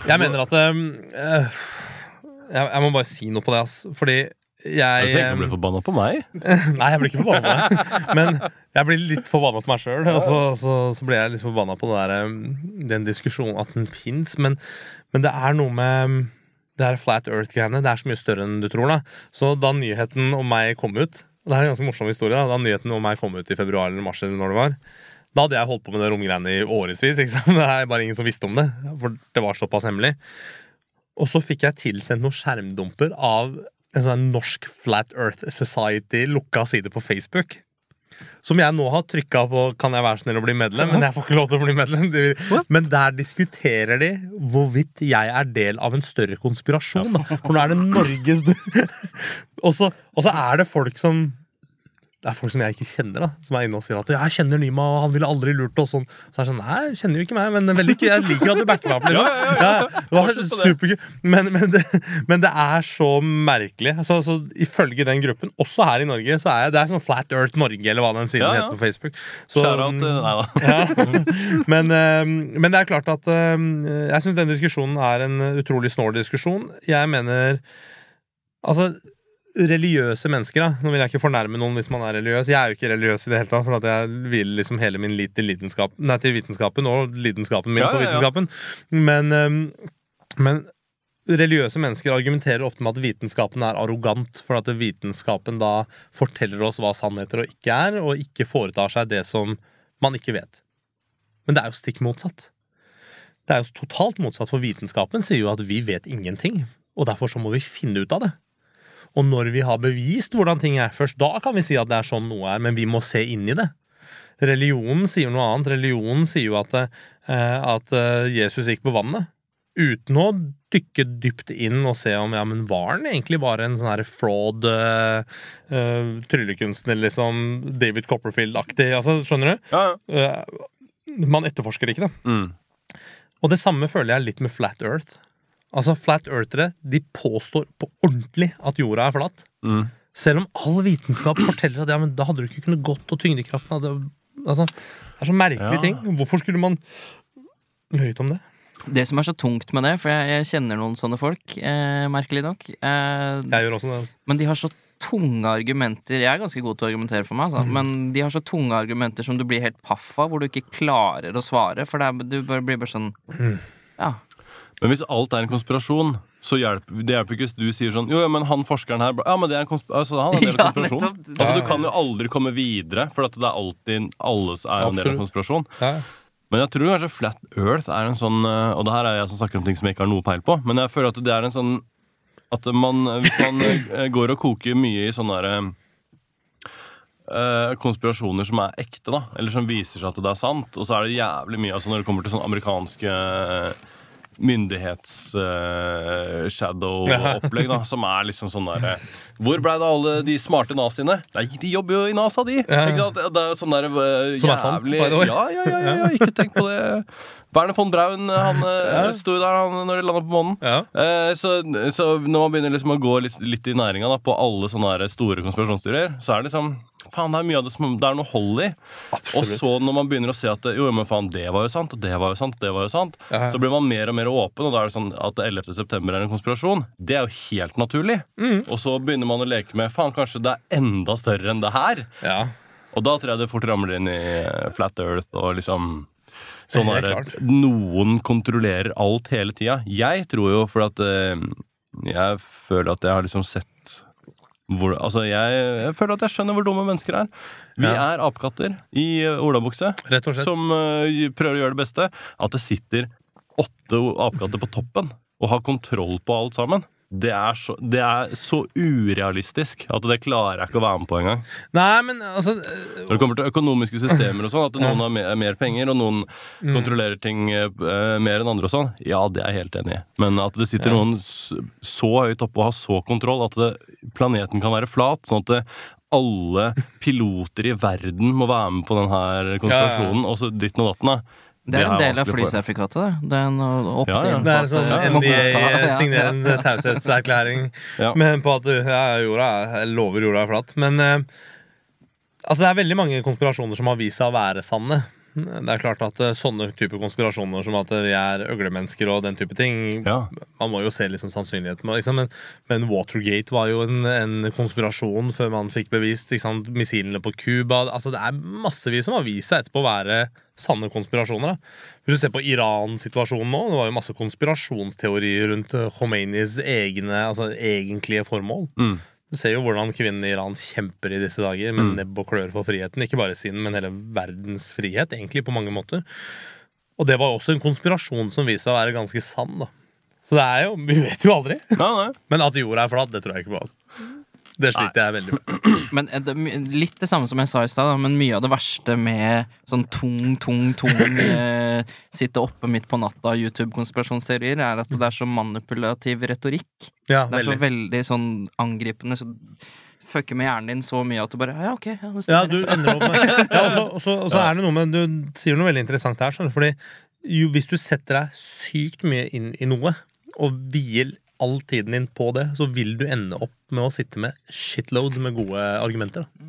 Jeg mener at eh, jeg, jeg må bare si noe på det, ass. Fordi jeg Jeg tenker å um, forbanna på meg. Nei, jeg blir ikke forbanna. Men jeg blir litt forbanna på meg sjøl. Og så, så, så blir jeg litt forbanna på det der, den diskusjonen at den fins. Men, men det er noe med det her Flat Earth-greiene. Det er så mye større enn du tror. da Så da nyheten om meg kom ut Det er en ganske morsom historie. Da, da nyheten om meg kom ut i februar eller mars, eller når det var da hadde jeg holdt på med det romgreiene i årevis. ikke sant? Det er bare ingen som visste om det. For det var såpass hemmelig. Og så fikk jeg tilsendt noen skjermdumper av en sånn norsk Flat Earth Society lukka side på Facebook. Som jeg nå har trykka på 'kan jeg være snill å bli medlem', men jeg får ikke lov til å bli medlem. Men der diskuterer de hvorvidt jeg er del av en større konspirasjon. Da. For nå er det Norges og så er det folk som det er folk som jeg ikke kjenner, da som er inne og sier at 'jeg kjenner Nima, og han ville aldri lurt oss'. Sånn. Så er det sånn Nei, jeg kjenner jo ikke meg, men veldig, jeg liker at du backer meg opp. Liksom. Ja, ja, ja. det var supergøy. Men, men, det, men det er så merkelig. Så, så Ifølge den gruppen, også her i Norge, så er det er sånn Flat Earth Norge, eller hva den siden heter på Facebook. Så, Shout-out ja. men, eh, men det er klart at eh, jeg syns den diskusjonen er en utrolig snål diskusjon. Jeg mener Altså, religiøse mennesker, da. Nå vil jeg ikke fornærme noen hvis man er religiøs. Jeg er jo ikke religiøs i det hele tatt, for at jeg vil liksom hele min lit til, nei, til vitenskapen og lidenskapen min Ja, for ja, ja. vitenskapen. Men, eh, men religiøse mennesker argumenterer ofte med at vitenskapen er arrogant, for at vitenskapen da forteller oss hva sannheter og ikke er, og ikke foretar seg det som man ikke vet. Men det er jo stikk motsatt. Det er jo totalt motsatt, for vitenskapen sier jo at vi vet ingenting, og derfor så må vi finne ut av det. Og når vi har bevist hvordan ting er først, da kan vi si at det er sånn noe er, men vi må se inn i det. Religionen sier noe annet. Religionen sier jo at, eh, at eh, Jesus gikk på vannet. Uten å dykke dypt inn og se om ja, men var han egentlig bare en sånn her fraud uh, eh, tryllekunstner, liksom David Copperfield-aktig? Altså, skjønner du? Ja, ja. Uh, man etterforsker ikke det. Mm. Og det samme føler jeg litt med Flat Earth. Altså, Flat Earthere de påstår på ordentlig at jorda er flat. Mm. Selv om all vitenskap forteller at ja, men da hadde du ikke kunnet gått, og tyngdekraften hadde altså, Det er så merkelige Ja. ting. Hvorfor skulle man løyet om det? Det som er så tungt med det, for jeg, jeg kjenner noen sånne folk, eh, merkelig nok eh, Jeg gjør også det. Altså. Men de har så tunge argumenter Jeg er ganske god til å argumentere for meg, altså, men de har så tunge argumenter som du blir helt paff av, hvor du ikke klarer å svare. For det er, du bare blir bare sånn Ja. Men hvis alt er en konspirasjon, så hjelper det hjelper ikke hvis du sier sånn Jo, ja, men han forskeren her Ja, men det er en konsp altså, han er en del av Ja, konspirasjon. Altså, du kan jo aldri komme videre, for at det er alltid Alle er en del av konspirasjon. Ja. Men jeg tror kanskje Flat Earth er en sånn eh, Og det her er jeg som snakker om ting som jeg ikke har noe peil på, men jeg føler at det er en sånn At man, hvis man eh, går og koker mye i sånne derre eh, konspirasjoner som er ekte, da, eller som viser seg at det er sant, og så er det jævlig mye altså Når det kommer til sånn amerikanske myndighets-shadow-opplegg, da, som er liksom sånn derre Hvor ble det av alle de smarte naziene? Nei, de jobber jo i NASA, de! Ikke sant? Det er sånn der uh, Som er sant, jævlig. Ja, ja, ja, ja, ja, ikke tenk på det. Werner von Braun han ja. sto der han, når de landa på månen. Ja. Eh, så, så når man begynner liksom å gå litt, litt i næringa på alle sånne store konspirasjonsteorier, så er det liksom Faen, det er mye av det som det er noe hold i. Og så når man begynner å se at jo, men faen, det var jo sant, og det var jo sant, det var jo sant, Ja. så blir man mer og mer åpen, og da er det sånn at 11. september er en konspirasjon. Det er jo helt naturlig. Mm. Og så begynner man å leke med faen, kanskje det er enda større enn det her. ja. Og da tror jeg det fort ramler inn i eh, Flat Earth og liksom Sånn er det. Noen kontrollerer alt hele tida. Jeg tror jo for at eh, Jeg føler at jeg har liksom sett hvor, altså jeg, jeg føler at jeg skjønner hvor dumme mennesker er. Vi Ja. er apekatter i eh, olabukse som uh, prøver å gjøre det beste. At det sitter åtte apekatter på toppen og har kontroll på alt sammen. Det er, så, det er så urealistisk at det klarer jeg ikke å være med på engang. Nei, men altså Når det kommer til økonomiske systemer og sånn, at noen har mer, mer penger, og noen Mm. kontrollerer ting uh, mer enn andre og sånn, ja, det er jeg helt enig i. Men at det sitter noen s- så høyt oppe og har så kontroll at det, planeten kan være flat, sånn at det, alle piloter i verden må være med på denne konspirasjonen, og så dritten og datten. Det er en del av flysertifikatet. det. Det er en opt-in. Ja, ja. Det er en sånn ja, signerer en taushetserklæring Ja. på at ja, jorda, jeg lover jorda er flat. Men eh, altså, det er veldig mange konspirasjoner som har vist seg å være sanne. Det er klart at eh, sånne type konspirasjoner som at vi er øglemennesker og den type ting Ja. Man må jo se liksom sannsynligheten. Liksom, men, men Watergate var jo en, en konspirasjon før man fikk bevist liksom, missilene på Cuba. Altså, det er massevis som har vist seg etterpå å være sanne konspirasjoner. Da. Hvis du ser på Iran-situasjonen nå, det var jo masse konspirasjonsteorier rundt eh, Khomeinis egne, altså egentlige formål. Mm. Du ser jo hvordan kvinnene i Iran kjemper i disse dager med Mm. nebb og klør for friheten. Ikke bare sin, men hele verdens frihet, egentlig, på mange måter. Og det var også en konspirasjon som viste seg å være ganske sann. da. Så det er jo, vi vet jo aldri. Nei, nei. Men at jorda er flat, det tror jeg ikke på. altså. Det sliter jeg veldig med. Men eh, det, litt det samme som jeg sa i stad, men mye av det verste med sånn tung, tung, tung eh, Sitte oppe midt på natta YouTube-konspirasjonsteorier, er at det er så manipulativ retorikk. Ja, Det er så veldig. veldig sånn angripende. Så fucker med hjernen din så mye at du bare Ja, ok. Ja, Ja, du ender opp med ja, og så er det noe med Du sier noe veldig interessant her. skjønner du, Fordi jo, Hvis du setter deg sykt mye inn i noe, og vier all tiden din på det, så vil du ende opp med å sitte med shitloads med gode argumenter. da.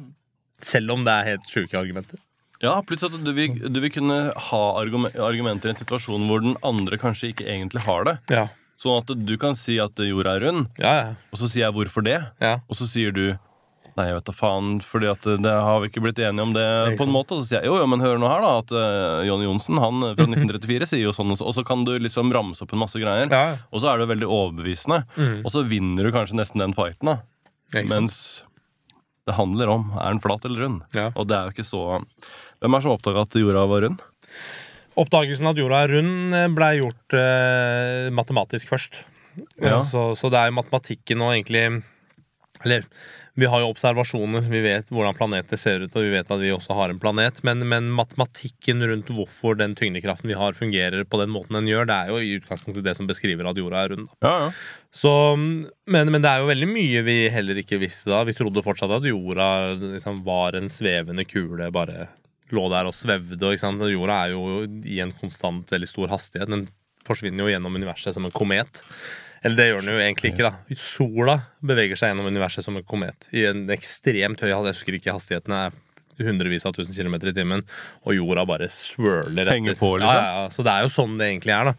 Selv om det er helt sjuke argumenter. Ja, pluss at du vil, du vil kunne ha argumenter i en situasjon hvor den andre kanskje ikke egentlig har det. Ja, Sånn at du kan si at jorda er rund, ja, ja. og så sier jeg hvorfor det. ja. Og så sier du Nei, jeg vet da faen, fordi at det har vi ikke blitt enige om det på en måte. Og så sier jeg jo, jo, men hør nå her, da, at uh, Johnny Johnsen han eh, fra 1934 sier jo sånn, og så- og så kan du liksom ramse opp en masse greier. ja. Og så er det veldig overbevisende. Mm. Og så vinner du kanskje nesten den fighten, da. Mens det handler om er den flat eller rund. Ja. Og det er jo ikke så Hvem er som oppdaga at jorda var rund? Oppdagelsen av at jorda er rund eh, ble gjort eh, matematisk først. Ja. Så, så det er jo matematikken og egentlig Eller vi har jo observasjoner, vi vet hvordan planeter ser ut, og vi vet at vi også har en planet, men, men matematikken rundt hvorfor den tyngdekraften vi har, fungerer på den måten den gjør, det er jo i utgangspunktet det som beskriver at jorda er rund. Ja, ja. Så, men, men det er jo veldig mye vi heller ikke visste da. Vi trodde fortsatt at jorda liksom var en svevende kule, bare lå der og svevde. Og Jorda er jo i en konstant veldig stor hastighet. Den forsvinner jo gjennom universet som en komet. Eller det gjør den jo egentlig ikke, da. Sola beveger seg gjennom universet som en komet. I en ekstremt høy hastighet. Jeg husker ikke hastigheten. er hundrevis av tusen kilometer i timen, og jorda bare swirler etter. På, liksom? Ja, ja, ja. Så det er jo sånn det egentlig er, da.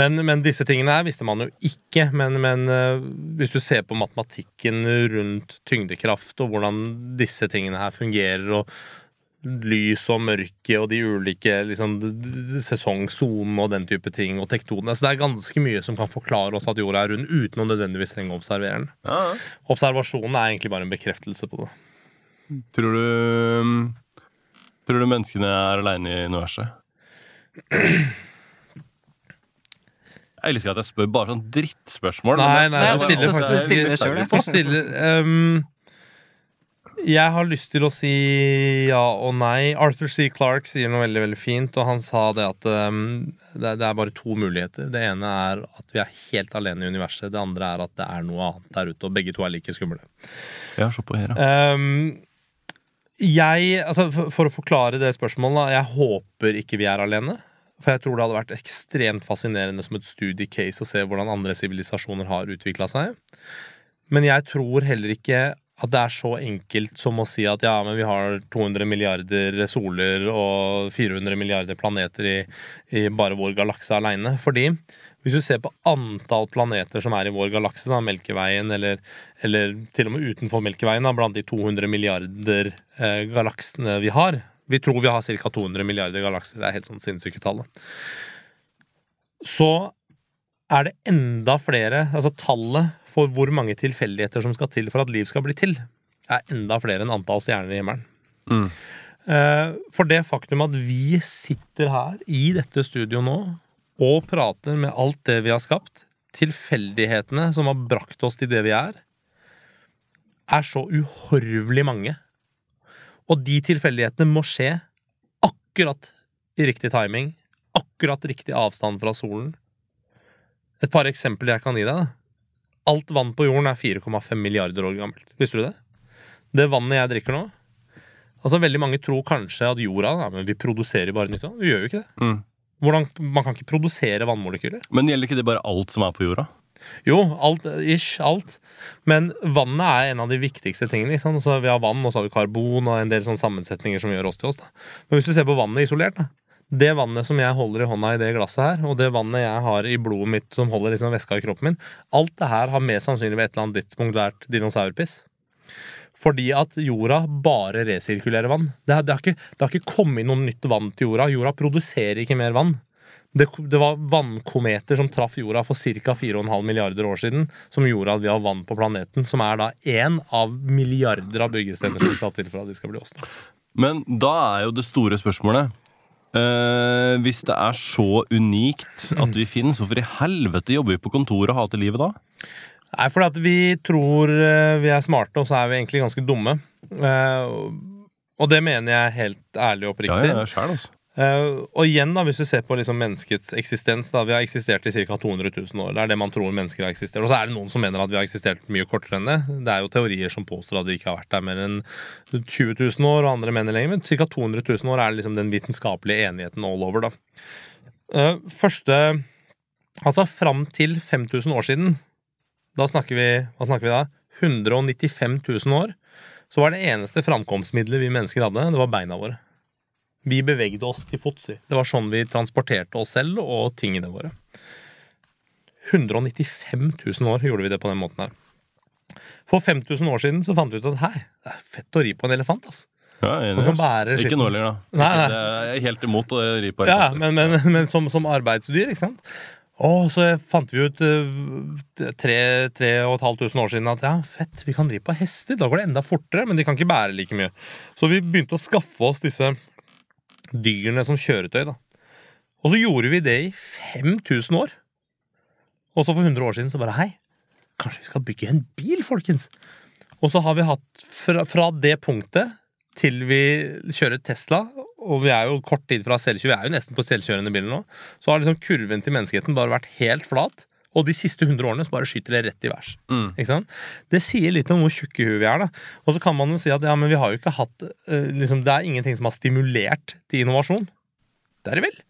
Men, men disse tingene her visste man jo ikke. Men, men uh, hvis du ser på matematikken rundt tyngdekraft og hvordan disse tingene her fungerer, og lys og mørke og de ulike liksom, sesongsonene og den type ting, og tektonene Så det er ganske mye som kan forklare oss at jorda er rund, uten å nødvendigvis trenge å observere den. ja, ja. Observasjonen er egentlig bare en bekreftelse på det. Tror du Tror du menneskene er aleine i universet? Jeg elsker at jeg spør bare sånn drittspørsmål. Nei, nei, jeg er stiller er faktisk stiller selv, jeg. Stiller ehm, Jeg har lyst til å si ja og nei. Arthur C. Clarke sier noe veldig veldig fint, og han sa det at um, det, er- det bare to muligheter. Det ene er at vi er helt alene i universet. Det andre er at det er noe annet der ute, og begge to er like skumle. Ja, se på her, ja. Um, jeg, altså for, for å forklare det spørsmålet, jeg håper ikke vi er alene. For jeg tror det hadde vært ekstremt fascinerende som et studiecase å se hvordan andre sivilisasjoner har utvikla seg. Men jeg tror heller ikke at det er så enkelt som å si at ja, men vi har 200 milliarder soler og 400 milliarder planeter i, i bare vår galakse aleine. Fordi hvis du ser på antall planeter som er i vår galakse, da, Melkeveien, eller, eller til og med utenfor Melkeveien, da, blant de 200 milliarder eh, galaksene vi har Vi tror vi har ca. 200 milliarder galakser. Det er helt sånn sinnssyke tall. Så er det enda flere Altså tallet for hvor mange tilfeldigheter som skal til for at liv skal bli til, er enda flere enn antall stjerner i himmelen. Mm. Eh, For det faktum at vi sitter her i dette studioet nå og prater med alt det vi har skapt, tilfeldighetene som har brakt oss til det vi er, er så uhorvelig mange. Og de tilfeldighetene må skje akkurat i riktig timing, akkurat riktig avstand fra solen. Et par eksempler jeg kan gi deg. da. Alt vann på jorden er 4,5 milliarder år gammelt. Visste du det? Det vannet jeg drikker nå Altså Veldig mange tror kanskje at jorda ja, men vi produserer bare nytt vann. Vi gjør jo ikke det. Mm. Hvordan, man kan ikke produsere vannmolekyler. Men gjelder ikke det bare alt som er på jorda? Jo, alt, ish, alt. Men vannet er en av de viktigste tingene. Så vi har vann, og så har vi karbon og en del sånne sammensetninger som gjør oss til oss. Da. Men hvis du ser på vannet isolert da. Det vannet som jeg holder i hånda i det glasset her, og det vannet jeg har i blodet mitt som holder liksom væska i kroppen min, alt det her har mest sannsynlig ved et eller annet tidspunkt vært dinosaurpiss. Fordi at jorda bare resirkulerer vann. Det har, det, har ikke, det har ikke kommet noe nytt vann til jorda. Jorda produserer ikke mer vann. Det, det var vannkometer som traff jorda for ca. 4,5 milliarder år siden, som gjorde at vi har vann på planeten, som er da én av milliarder av byggestener som skal til for at de skal bli oss. Men da er jo det store spørsmålet eh, Hvis det er så unikt at vi finnes, hvorfor i helvete jobber vi på kontoret og hater livet da? Nei, fordi at vi tror eh, vi er smarte, og så er vi egentlig ganske dumme. Uh, og det mener jeg helt ærlig og Ja, oppriktig. ja, selv, altså. Eh, og igjen, da, hvis vi ser på liksom menneskets eksistens da, Vi har eksistert i ca. 200 000 år. Det er det man tror mennesker har eksistert. Og så er det noen som mener at vi har eksistert mye kortere enn det. Det er jo teorier som påstår at vi ikke har vært der mer enn 20 000 år, og andre mener lenger. Men ca. 200 000 år er liksom den vitenskapelige enigheten all over, da. Uh, første Altså fram til 5000 år siden, da snakker vi Hva snakker vi da? 195 000 år. Så var det eneste framkomstmiddelet vi mennesker hadde, det var beina våre. Vi bevegde oss til fots. Det var sånn vi transporterte oss selv og tingene våre. 195 000 år gjorde vi det på den måten her. For 5000 år siden så fant vi ut at hei, det er fett å ri på en elefant. ass. Ja, Ikke skitten. nå lenger, da. Nei, nei. Jeg er helt imot å ri på Ja, men, men, men som, som arbeidsdyr, ikke sant? Og så fant vi ut uh, tre, tre og et halvt tusen år siden at ja, fett, vi kan ri på hester. Da går det enda fortere, men de kan ikke bære like mye. Så vi begynte å skaffe oss disse dyrene som kjøretøy, da. Og så gjorde vi det i 5000 år. Og så for 100 år siden så bare hei, kanskje vi skal bygge en bil, folkens? Og så har vi hatt fra, fra det punktet til vi kjører Tesla, og vi er jo kort tid fra selvkjør, vi er jo nesten på selvkjørende biler nå, så har liksom kurven til menneskeheten bare vært helt flat. Og de siste 100 årene så bare skyter det rett i værs. Mm. Ikke sant? Det sier litt om hvor tjukke huet vi er. da. Og så kan man jo si at ja, men vi har jo ikke hatt uh, liksom, Det er ingenting som har stimulert til innovasjon. Det er det vel?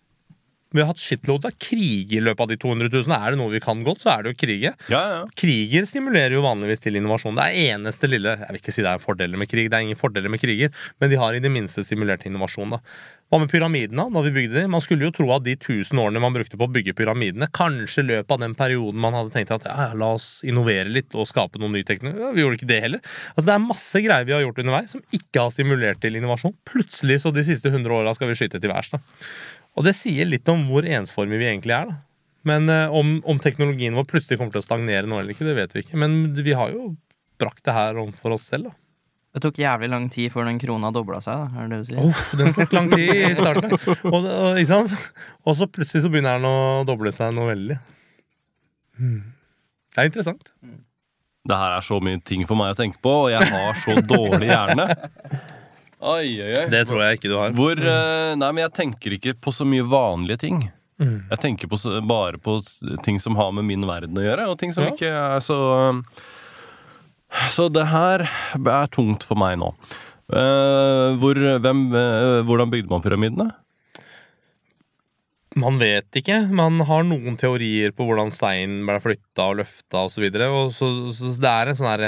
Vi har hatt shitloads av krig i løpet av de 200 000. Er det noe vi kan godt, så er det jo krige. Ja, ja. Kriger stimulerer jo vanligvis til innovasjon. Det er eneste lille Jeg vil ikke si det er fordeler med krig, det er ingen fordeler med kriger, men de har i det minste stimulert til innovasjon. da. Hva med pyramidene, da vi bygde de? Man skulle jo tro at de 1000 årene man brukte på å bygge pyramidene, kanskje i løpet av den perioden man hadde tenkt at ja, la oss innovere litt og skape noen ny teknologi. Ja, vi gjorde ikke det heller. Altså Det er masse greier vi har gjort underveis som ikke har stimulert til innovasjon. Plutselig så de siste 100 åra skal vi skyte til værs. da. Og det sier litt om hvor ensformige vi egentlig er. da. Men eh, om, om teknologien vår plutselig kommer til å stagnere nå eller ikke, det vet vi ikke. Men vi har jo brakt det her om for oss selv. da. Det tok jævlig lang tid før den krona dobla seg, da, er det det du sier? Oh, den tok lang tid i starten. Og, og, ikke sant? og så plutselig så begynner den å doble seg noe veldig. Hmm. Det er interessant. Det her er så mye ting for meg å tenke på, og jeg har så dårlig hjerne. Oi, oi, oi. Det tror jeg ikke du har. Hvor eh, Nei, men jeg tenker ikke på så mye vanlige ting. Mm. Jeg tenker på, bare på ting som har med min verden å gjøre, og ting som Ja. ikke er så Så det her er tungt for meg nå. Eh, hvor, hvem, eh, hvordan bygde man pyramidene? Man vet ikke. Man har noen teorier på hvordan steinen ble flytta og løfta osv. Så, så, så det er en sånn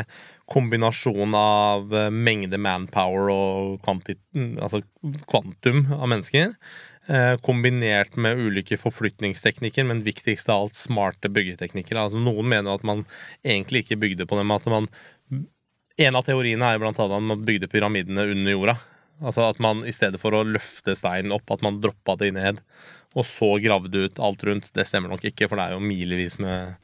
kombinasjon av eh, mengde manpower og kvantit, altså kvantum av mennesker. Eh, kombinert med ulike forflytningsteknikker, men viktigst av alt smarte byggeteknikker. Altså, noen mener at man egentlig ikke bygde på dem. At man, en av teoriene er blant annet at man bygde pyramidene under jorda. Altså at man i stedet for å løfte steinen opp, at man droppa det ned. Og så gravde ut alt rundt. Det stemmer nok ikke, for det er jo milevis med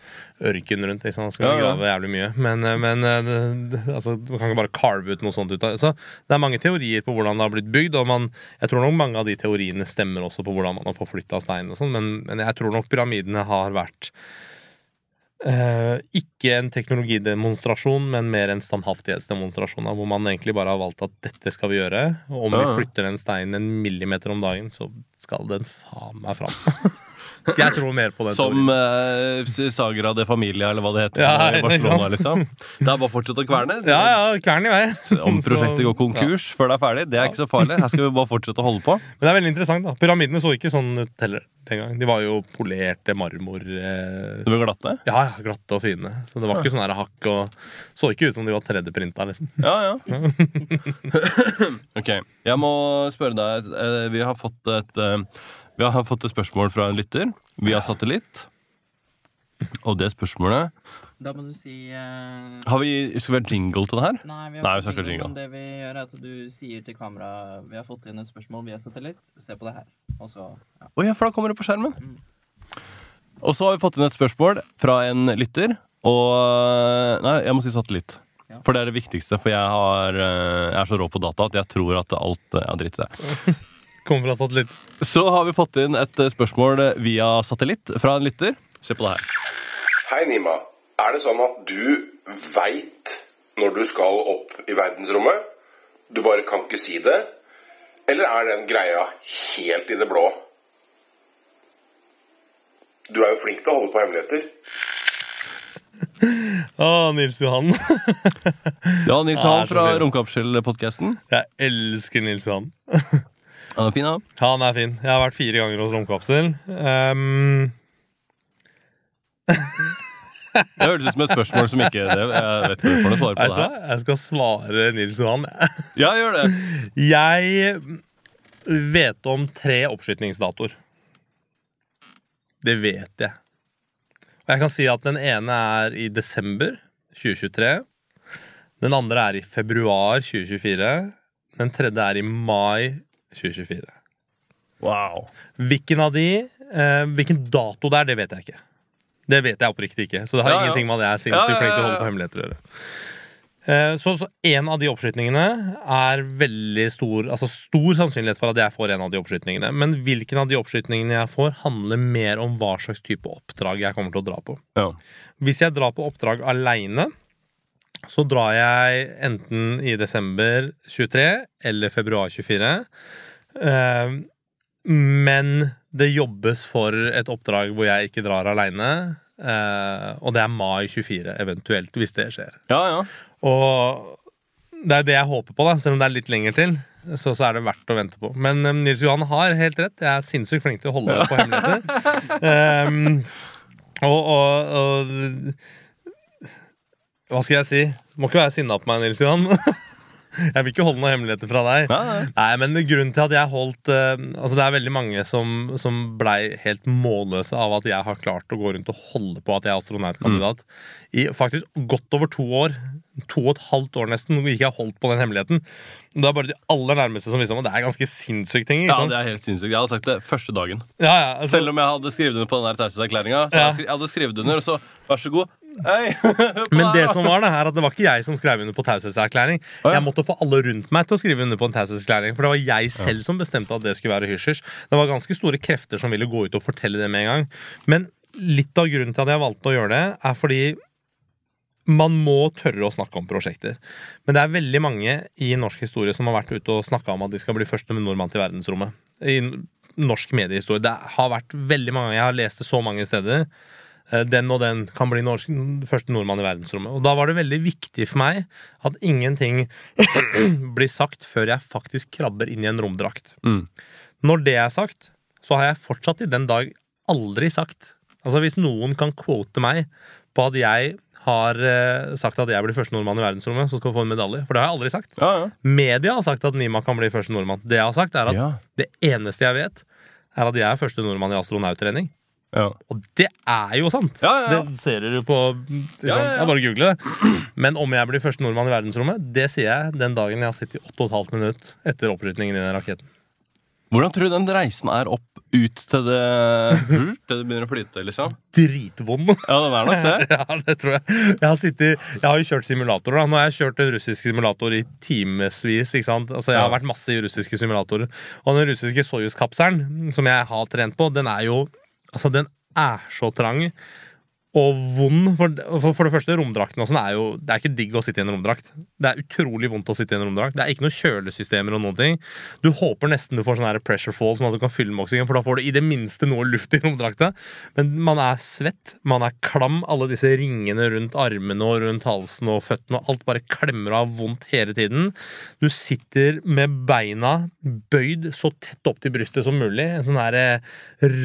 ørken rundt. Ikke sant? Man skal Ja, ja. grave jævlig mye. Men, eh, men eh, altså, man kan ikke bare carve ut noe sånt ut av Så det er mange teorier på hvordan det har blitt bygd, og man, jeg tror nok mange av de teoriene stemmer også på hvordan man har forflytta steinen og sånn, men, men jeg tror nok pyramidene har vært Eh, ikke en teknologidemonstrasjon, men mer en standhaftighetsdemonstrasjon. Hvor man egentlig bare har valgt at dette skal vi gjøre. Og om Ja, ja. vi flytter den steinen en millimeter om dagen, så skal den faen meg fram. Jeg tror mer på den Som uh, Sagra de Familia, eller hva det heter. Ja, i Barcelona, liksom. Det er bare å fortsette å kverne. Ja, ja, kvern i vei. Om prosjektet går konkurs før det er ferdig, det er ikke så farlig. Her skal vi bare fortsette å holde på. Men det er veldig interessant, da. Pyramidene så ikke sånn ut heller den gang. De var jo polerte marmor... Eh, De var glatte. ja, ja, glatte og fine. Så det var ikke sånn her hakk og Så ikke ut som de var 3D-printa, liksom. Ja, ja. ok. Jeg må spørre deg eh, Vi har fått et eh, Vi har fått et spørsmål fra en lytter via satellitt. Og det spørsmålet Da må du si eh, har vi, Skal vi ha jingle til det her? Nei, vi Nei, har vi ikke jingle. Det vi gjør, er at du sier til kamera Vi har fått inn et spørsmål via satellitt. Se på det her. Og så ja. Oh, ja, for da kommer det på skjermen. Mm. Og så har vi fått inn et spørsmål fra en lytter. Og Nei, jeg må si satellitt. Ja. For det er det viktigste. For jeg, har, eh, jeg er så rå på data at jeg tror at alt er dritt i det. Kommer fra satellitt. Så har vi fått inn et eh, spørsmål via satellitt fra en lytter. Se på det her. Hei, Nima. Er det sånn at du veit når du skal opp i verdensrommet? Du bare kan ikke si det? Eller er den greia helt i det blå? Du er jo flink til å holde på hemmeligheter. Å, Nils Johan. Ja, Nils Johan fra. Romkapsel-podkasten. Jeg elsker Nils Johan. Han er fin, da. Han er fin. Jeg har vært fire ganger hos Romkapsel. Um, Det hørtes ut som et spørsmål som ikke det, Jeg vet ikke om du svarer på vet det her. Jeg skal svare Nils Johan. Ja, gjør det. Jeg vet om tre oppskytningsdatoer. Det vet jeg. Og jeg kan si at den ene er i desember 2023. Den andre er i februar 2024. Den tredje er i mai 2024. Wow. Hvilken av de, eh, hvilken dato det er, det vet jeg ikke. Det vet jeg oppriktig ikke. Så det har Ja, ingenting med at jeg er sinnssykt flink til å holde på hemmeligheter å gjøre. Eh, Så, så en av de oppskytningene er veldig stor Altså stor sannsynlighet for at jeg får en av de oppskytningene. Men hvilken av de oppskytningene jeg får, handler mer om hva slags type oppdrag jeg kommer til å dra på. Ja. Hvis jeg drar på oppdrag aleine, så drar jeg enten i desember 23 eller februar 24. Eh, Men det jobbes for et oppdrag hvor jeg ikke drar aleine. og det er mai 24, eventuelt, hvis det skjer. ja, ja. Og det er det jeg håper på, da, selv om det er litt lenger til. Så, så er det verdt å vente på. Men um, Nils Johan har helt rett. Jeg er sinnssykt flink til å holde på hemmeligheter. Um, og, og, og Hva skal jeg si? Må ikke være sinna på meg, Nils Johan. Jeg vil ikke holde noen hemmeligheter fra deg. Nei, nei. Nei, men grunnen til at jeg holdt uh, Altså Det er veldig mange som, som blei helt målløse av at jeg har klart å gå rundt og holde på at jeg er astronautkandidat i faktisk godt over to år. To og et halvt år nesten hvor ikke jeg holdt på den hemmeligheten. Det er bare de aller nærmeste som visste om det. Det er ganske sinnssyke ting. Ikke Ja, det er helt sinnssykt. Jeg hadde sagt det første dagen. Ja, ja, altså, Selv om jeg hadde skrevet under på den der taushetserklæringa. Ja. jeg hadde skrevet under, og så vær så god. Men det som var det her, at det var ikke jeg som skrev under på taushetserklæring. Jeg måtte få alle rundt meg til å skrive under på en taushetserklæring. For det var jeg selv som bestemte at det skulle være hysj-hysj. Det var ganske store krefter som ville gå ut og fortelle det med en gang. Men litt av grunnen til at jeg valgte å gjøre det, er fordi man må tørre å snakke om prosjekter. Men det er veldig mange i norsk historie som har vært ute og snakka om at de skal bli første med nordmann til verdensrommet. I norsk mediehistorie. Det har vært veldig mange Jeg har lest det så mange steder. Eh, Den og den kan bli norsk, første nordmann i verdensrommet. Og da var det veldig viktig for meg at ingenting blir sagt før jeg faktisk krabber inn i en romdrakt. Mm. Når det er sagt, så har jeg fortsatt i den dag aldri sagt Altså Hvis noen kan quote meg på at jeg har eh, sagt at jeg blir første nordmann i verdensrommet, så skal du få en medalje. For det har jeg aldri sagt. Ja, ja. Media har sagt at Nima kan bli første nordmann. Det jeg har sagt, er at Ja. det eneste jeg vet, er at jeg er første nordmann i astronauttrening. Ja. Og det er jo sant! Ja, ja, ja. Det ser dere på liksom, Ja, ja, ja. Jeg bare google det. Men om jeg blir første nordmann i verdensrommet, det sier jeg den dagen jeg har sittet i 8 15 minutter etter oppskytingen i den raketten. Hvordan tror du den reisen er opp ut til det til det begynner å flyte, liksom? Dritvond. Ja, den er nok det. Ja, det tror jeg. Jeg har, sittet, jeg har jo kjørt simulatorer. da. Nå har jeg kjørt en russisk simulator i timevis. ikke sant? Altså, Jeg har vært masse i russiske simulatorer. Og den russiske Soyuz-kapselen, som jeg har trent på, den er jo Altså, den er så trang. Og vond. For, for, det første, romdrakten og sånn er jo Det er ikke digg å sitte i en romdrakt. Det er utrolig vondt å sitte i en romdrakt. Det er ikke noen kjølesystemer og noen ting. Du håper nesten du får sånn her pressure fall, sånn at du kan fylle med oksygen, for da får du i det minste noe luft i romdrakta. Men man er svett, man er klam. Alle disse ringene rundt armene og rundt halsen og føttene og alt bare klemmer av vondt hele tiden. Du sitter med beina bøyd så tett opp til brystet som mulig. En sånn her eh,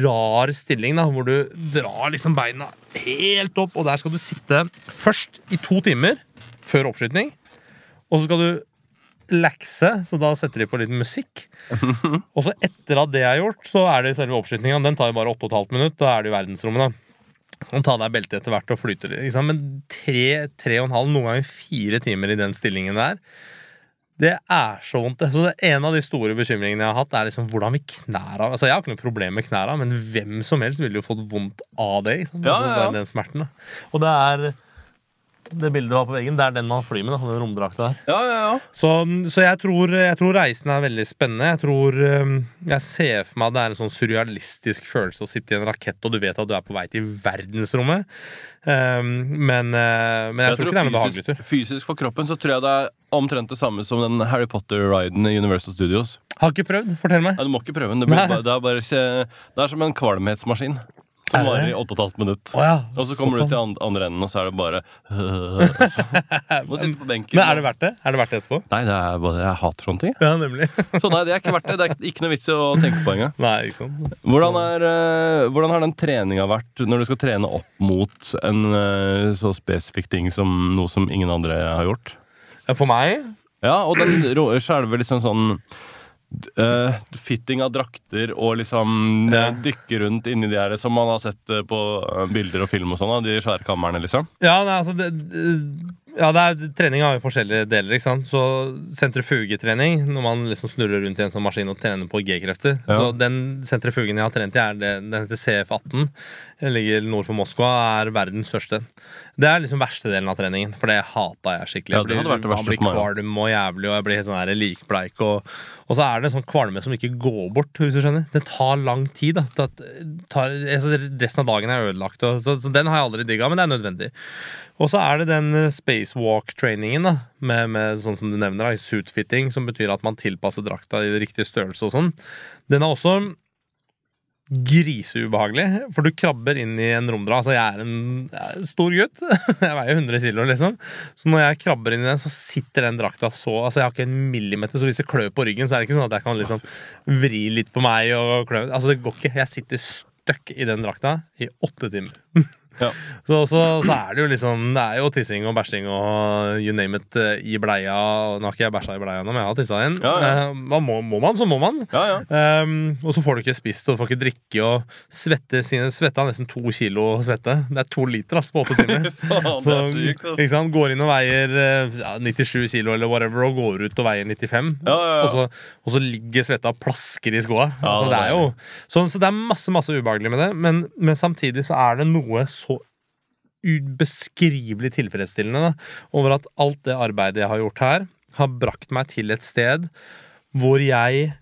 rar stilling da, hvor du drar liksom beina helt opp, og der skal du sitte først i to timer før oppskyting. Og så skal du lakse, så da setter de på litt musikk. Og så etter at det er gjort, så er det selve oppskytinga. Den tar jo bare 8 15 minutter. Da er det i verdensrommet, da. Og ta deg beltet etter hvert og flyte litt. Men tre, tre og en halv, noen ganger fire timer i den stillingen der, det er så vondt. Så det er En av de store bekymringene jeg har hatt, er liksom hvordan vi knæra Altså, Jeg har ikke noe problem med knæra, men hvem som helst ville jo fått vondt av det. liksom. Ja, Ja, altså, ja, ja. Den, den smerten. da. Og det er det bildet du har på veggen, det er den man flyr med. da, den romdrakta der. Ja, ja, ja. Så, så jeg, tror, jeg tror reisen er veldig spennende. Jeg tror um, Jeg ser for meg at det er en sånn surrealistisk følelse å sitte i en rakett, og du vet at du er på vei til verdensrommet. Um, men, uh, men jeg, tror ikke det er noen behagelig tur. fysisk, for kroppen så tror jeg det er omtrent det samme som den Harry Potter-riden i Universal Studios. Har ikke prøvd. Fortell meg. Nei, du må ikke prøve den. Det, blir det, er bare det er som en kvalmhetsmaskin. Som Er varer i 8 15 minutter. Oh, ja. Og så kommer du til andre, enden, og så er det bare må sitte på benken. Men er det verdt det? Er det verdt det etterpå? Nei, det er bare, jeg hater sånne ting. Ja, nemlig. Så nei, det er ikke verdt det. Det er ikke noe vits i å tenke på engang. Nei, ikke sant. Hvordan, er, eh, hvordan har den treninga vært når du skal trene opp mot en eh, så spesifikk ting som noe som ingen andre har gjort? For meg Ja, og den skjelver liksom sånn eh, Fitting av drakter og liksom Ja. eh, dykke rundt inni de her som man har sett eh, på bilder og film og sånn, de svære kamrene, liksom. Ja, nei, altså det, det- ja, det er, trening har jo forskjellige deler. ikke sant? Så sentrifugetrening, når man liksom snurrer rundt i en sånn maskin og trener på G-krefter Ja. Så Den sentrifugen jeg har trent i, er det, den heter CF18. Den ligger nord for Moskva er verdens største. Det er liksom verste delen av treningen, for det hata jeg skikkelig. Ja, Jeg det hadde vært det verste blir kvalm og jævlig, og jeg blir helt sånn her likbleik. Og, og så er det en sånn kvalme som ikke går bort, hvis du skjønner. Det tar lang tid. da. Det tar, resten av dagen er ødelagt. Og, så, så den har jeg aldri digga, men det er nødvendig. Og så er det den eh, spacewalk-trainingen, da, med, med sånn som du nevner, da, suitfitting, som betyr at man tilpasser drakta i riktig størrelse og sånn. Den er også griseubehagelig, for du krabber inn i en romdra. Altså, jeg er en, jeg stor gutt. Jeg veier 100 kilo, liksom. Så når jeg krabber inn i den, så sitter den drakta så Altså, jeg har ikke en millimeter, så hvis det klør på ryggen, så er det ikke sånn at jeg kan liksom vri litt på meg og klø Altså, det går ikke. Jeg sitter støkk i den drakta i åtte timer. Ja. Så, så, så er det jo liksom Det er jo tissing og bæsjing og you name it eh, i bleia. Nå har ikke jeg bæsja i bleia ennå, men jeg har tissa igjen. Ja, ja. Eh, man må, må man, så må man. Ja, ja. Um, og så får du ikke spist og du får ikke drikke og svette har nesten to kilo svette. Det er to liter ass, på åtte timer. Faen, Så, ikke sant? Går inn og veier eh, ja, 97 kilo eller whatever, og går ut og veier 95. Ja, ja, ja. Og, så, og så ligger svetta og plasker i skoa. Altså, det er jo, så, så det er masse masse ubehagelig med det, men, men samtidig så er det noe så ubeskrivelig tilfredsstillende da, over at alt det arbeidet jeg har gjort her, har brakt meg til et sted hvor jeg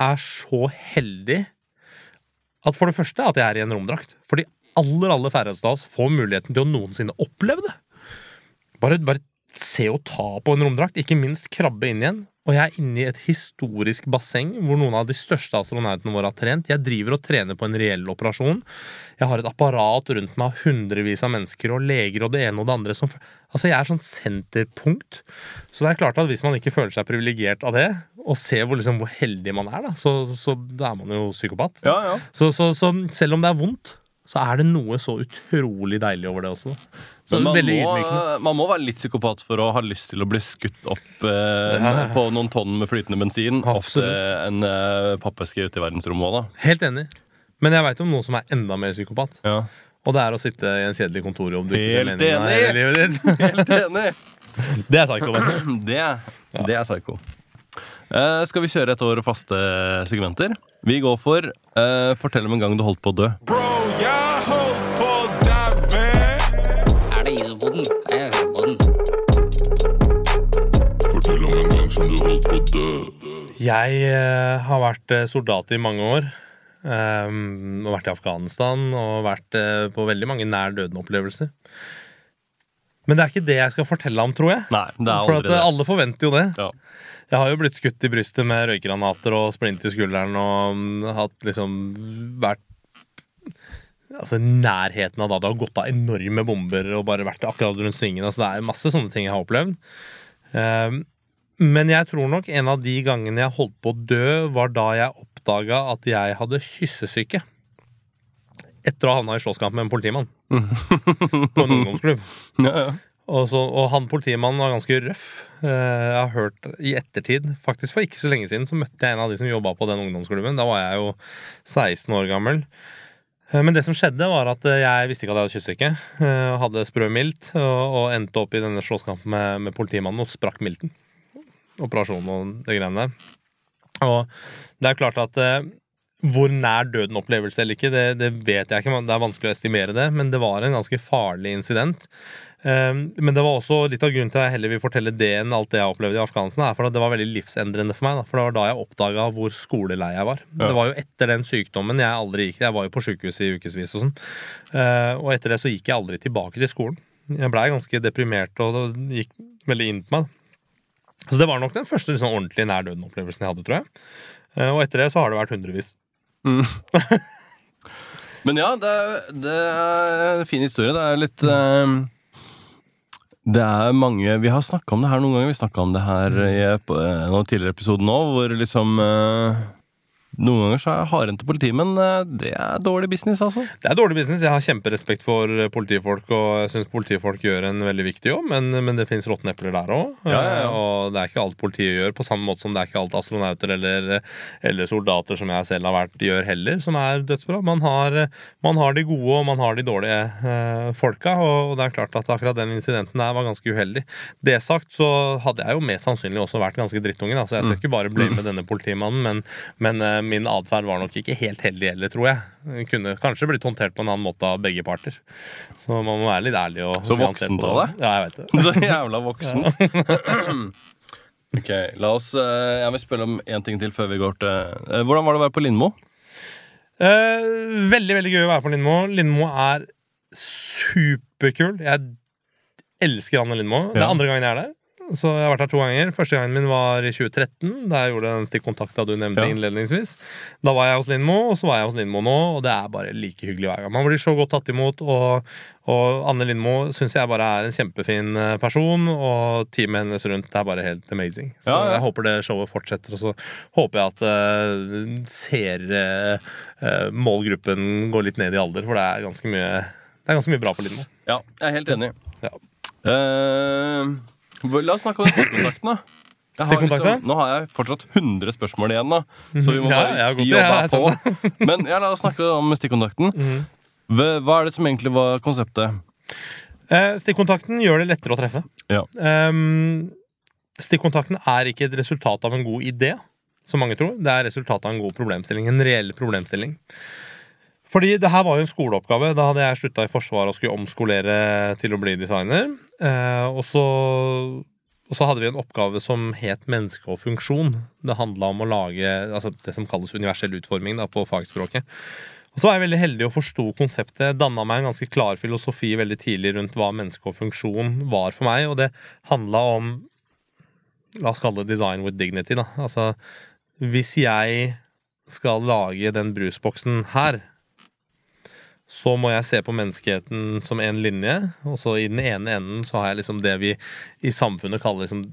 er så heldig at for det første at jeg er i en romdrakt. For de aller aller færreste av oss får muligheten til å noensinne oppleve det. Bare, bare se og ta på en romdrakt, ikke minst krabbe inn igjen. Og jeg er inne i et historisk basseng hvor noen av de største astronautene våre har trent. Jeg driver og trener på en reell operasjon. Jeg har et apparat rundt meg av hundrevis av mennesker og leger og det ene og det andre som Altså, jeg er sånn senterpunkt. Så det er klart at hvis man ikke føler seg privilegert av det, og ser hvor, liksom, hvor heldig man er, da, så, så da er man jo psykopat. Ja, ja. Så, så, så selv om det er vondt, så er det noe så utrolig deilig over det også. Så Men man veldig må, ydmykende. man må være litt psykopat for å ha lyst til å bli skutt opp eh, Ja. på noen tonn med flytende bensin opp til en eh, pappeske ute i verdensrommet òg, da. Helt enig. Men jeg veit om noen som er enda mer psykopat. Ja. Og det er å sitte i en kjedelig kontorjobb du ikke ser Helt meningen med enig. livet ditt. Helt enig! Det er psyko. det. Det, det er psyko. Uh, skal vi kjøre et år faste segmenter? Vi går for uh, Fortell om en gang du holdt på å dø. Bro, jeg Jeg eh, har vært eh, soldat i mange år. Um, og vært i Afghanistan og vært eh, på veldig mange nær døden-opplevelser. Men det er ikke det jeg skal fortelle om, tror jeg. Nei, det er For at aldri det. alle forventer jo det. Ja. Jeg har jo blitt skutt i brystet med røykgranater og splint i skulderen og mm, hatt liksom vært Altså nærheten av da det har gått av enorme bomber og bare vært akkurat rundt svingen. Altså, det er masse sånne ting jeg har opplevd. Um, men jeg tror nok en av de gangene jeg holdt på å dø, var da jeg oppdaga at jeg hadde kyssesyke. Etter å ha havna i slåsskamp med en politimann på en ungdomsklubb. Ja, ja. Og, så, og han politimannen var ganske røff. Eh, Jeg har hørt i ettertid, faktisk for ikke så lenge siden, så møtte jeg en av de som jobba på den ungdomsklubben. Da var jeg jo 16 år gammel. Eh, Men det som skjedde, var at eh, jeg visste ikke at jeg hadde kyssesyke. eh, Hadde sprø milt og, og endte opp i denne slåsskampen med, med politimannen og sprakk milten. Operasjonen og det greiene der. Og det er klart at eh, hvor nær døden-opplevelse eller ikke, det, det vet jeg ikke. Det er vanskelig å estimere det, men det var en ganske farlig incident. Eh, Men det var også litt av grunnen til at jeg heller vil fortelle det enn alt det jeg opplevde i Afghanistan. er for at Det var veldig livsendrende for meg. Da. For det var da jeg oppdaga hvor skolelei jeg var. Det var jo etter den sykdommen jeg aldri gikk Jeg var jo på sjukehuset i ukevis og sånn. Eh, Og etter det så gikk jeg aldri tilbake til skolen. Jeg blei ganske deprimert og gikk veldig inn på meg. Så det var nok den første liksom, ordentlige nær døden-opplevelsen jeg hadde, tror jeg. Eh, Og etter det så har det vært hundrevis. Men ja, det er, det er en fin historie. Det er litt eh, Det er mange Vi har snakka om det her noen ganger. Vi snakka om det her i ep- en av tidligere episodene òg, hvor liksom eh, Noen ganger så er til politi, men eh, det er dårlig business, altså. Det er dårlig business. Jeg har kjemperespekt for eh, politifolk, og jeg syns politifolk gjør en veldig viktig jobb, men, men det fins råtne epler der òg. Ja, ja, ja. Og det er ikke alt politiet gjør, på samme måte som det er ikke alt astronauter eller, eller soldater som jeg selv har vært, gjør heller, som er dødsbra. Man har, man har de gode, og man har de dårlige eh, folka, og det er klart at akkurat den incidenten der var ganske uheldig. Det sagt så hadde jeg jo mest sannsynlig også vært ganske drittungen, altså jeg skal Mm. ikke bare blame denne politimannen, men, men eh, min atferd var nok ikke helt heldig heller, tror jeg. Den Kunne kanskje blitt håndtert på en annen måte av begge parter. Så man må være litt ærlig. Og Så voksen voksent av deg. Ja, jeg vet det. Så jævla voksen. ok, la oss eh, Jeg vil spørre om én ting til før vi går til eh, Hvordan var det å være på Lindmo? Eh, veldig veldig gøy å være på Lindmo. Lindmo er superkul. Jeg elsker Anne Lindmo. Det er andre gangen jeg er der. Så jeg har vært her to ganger. Første gangen min var i 2013, da jeg gjorde den stikkontakta du nevnte Ja. innledningsvis. Da var jeg hos Lindmo, og så var jeg hos Lindmo nå, og det er bare like hyggelig hver gang. Man blir så godt tatt imot, og, og Anne Lindmo syns jeg bare er en kjempefin eh, person, og teamet hennes rundt er bare helt amazing. Så Ja, ja. jeg håper det showet fortsetter, og så håper jeg at uh, ser uh, målgruppen går litt ned i alder, for det er ganske mye, det er ganske mye bra på Lindmo. Ja, jeg er helt enig. Ja. Eh, hvor- la oss snakke om stikkontakten, da. Jeg har liksom, nå har jeg fortsatt 100 spørsmål igjen, da. Så vi må bare i- jobbe ja, på. Men ja, la oss snakke om stikkontakten. Mhm. Hva er det som egentlig var konseptet? Eh, stikkontakten gjør det lettere å treffe. Ja. Um, stikkontakten er ikke et resultat av en god idé, som mange tror. Det er resultatet av en god problemstilling. En reell problemstilling. Fordi det her var jo en skoleoppgave. Da hadde jeg slutta i Forsvaret og skulle omskolere til å bli designer. Eh, og, så, og så hadde vi en oppgave som het menneske og funksjon. Det handla om å lage altså det som kalles universell utforming da, på fagspråket. Og så var jeg veldig heldig og forsto konseptet. Danna meg en ganske klar filosofi veldig tidlig rundt hva menneske og funksjon var for meg, og det handla om La oss kalle det design with dignity, da. Altså, hvis jeg skal lage den brusboksen her, så må jeg se på menneskeheten som en linje, og så i den ene enden så har jeg liksom det vi i samfunnet kaller liksom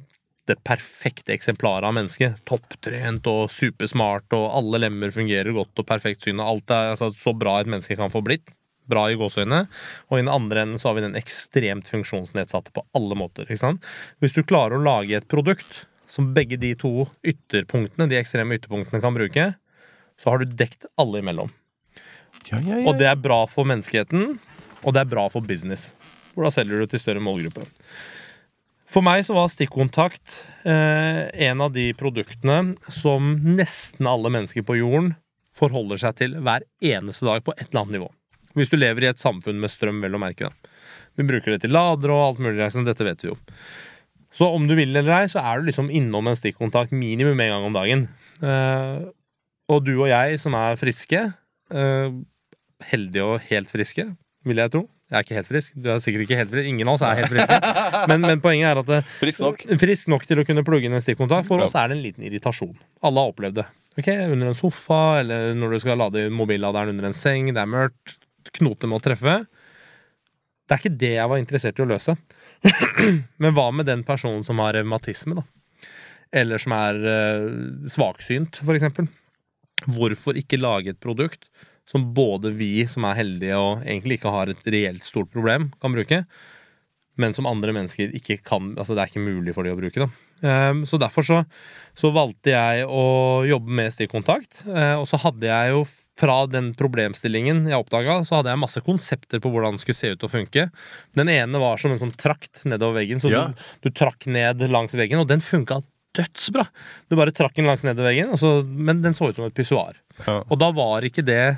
det perfekte eksemplaret av mennesket. Topptrent og supersmart, og alle lemmer fungerer godt, og perfekt syn, alt er altså, så bra et menneske kan få blitt. Bra i gåseøynene. Og i den andre enden så har vi den ekstremt funksjonsnedsatte på alle måter. ikke sant? Hvis du klarer å lage et produkt som begge de to ytterpunktene, de ekstreme ytterpunktene kan bruke, så har du dekt alle imellom. Ja, ja, ja. Og det er bra for menneskeheten, og det er bra for business. Hvor da selger du til større målgruppe. For meg så var stikkontakt eh, en av de produktene som nesten alle mennesker på jorden forholder seg til hver eneste dag på et eller annet nivå. Hvis du lever i et samfunn med strøm, vel å merke. Da. Vi bruker det til lader og alt mulig. sånn, Dette vet vi jo. Så om du vil eller ei, så er du liksom innom en stikkontakt minimum en gang om dagen. Eh, Og du og jeg som er friske, eh, heldige og helt friske, vil jeg tro. Jeg er ikke helt frisk. Du er sikkert ikke helt frisk. Ingen av oss er helt friske. Men, men poenget er at det, Frisk nok. frisk nok til å kunne plugge inn en stikkontakt. For oss er det en liten irritasjon. Alle har opplevd det. Ok, Under en sofa, eller når du skal lade mobilladeren under en seng, det er mørkt, knoter med å treffe. Det er ikke det jeg var interessert i å løse. Men hva med den personen som har revmatisme, da? Eller som er eh, svaksynt, for eksempel? Hvorfor ikke lage et produkt som både vi som er heldige og egentlig ikke har et reelt stort problem, kan bruke, men som andre mennesker ikke kan Altså det er ikke mulig for de å bruke. da. Ehm, Så derfor så, så valgte jeg å jobbe med stikkontakt. eh, Og så hadde jeg jo fra den problemstillingen jeg oppdaga, så hadde jeg masse konsepter på hvordan det skulle se ut og funke. Den ene var som en sånn trakt nedover veggen, så Ja. du, du trakk ned langs veggen, og den funka dødsbra. Du bare trakk den langs nedover veggen, så, men den så ut som et pissoar. Ja. Og da var ikke det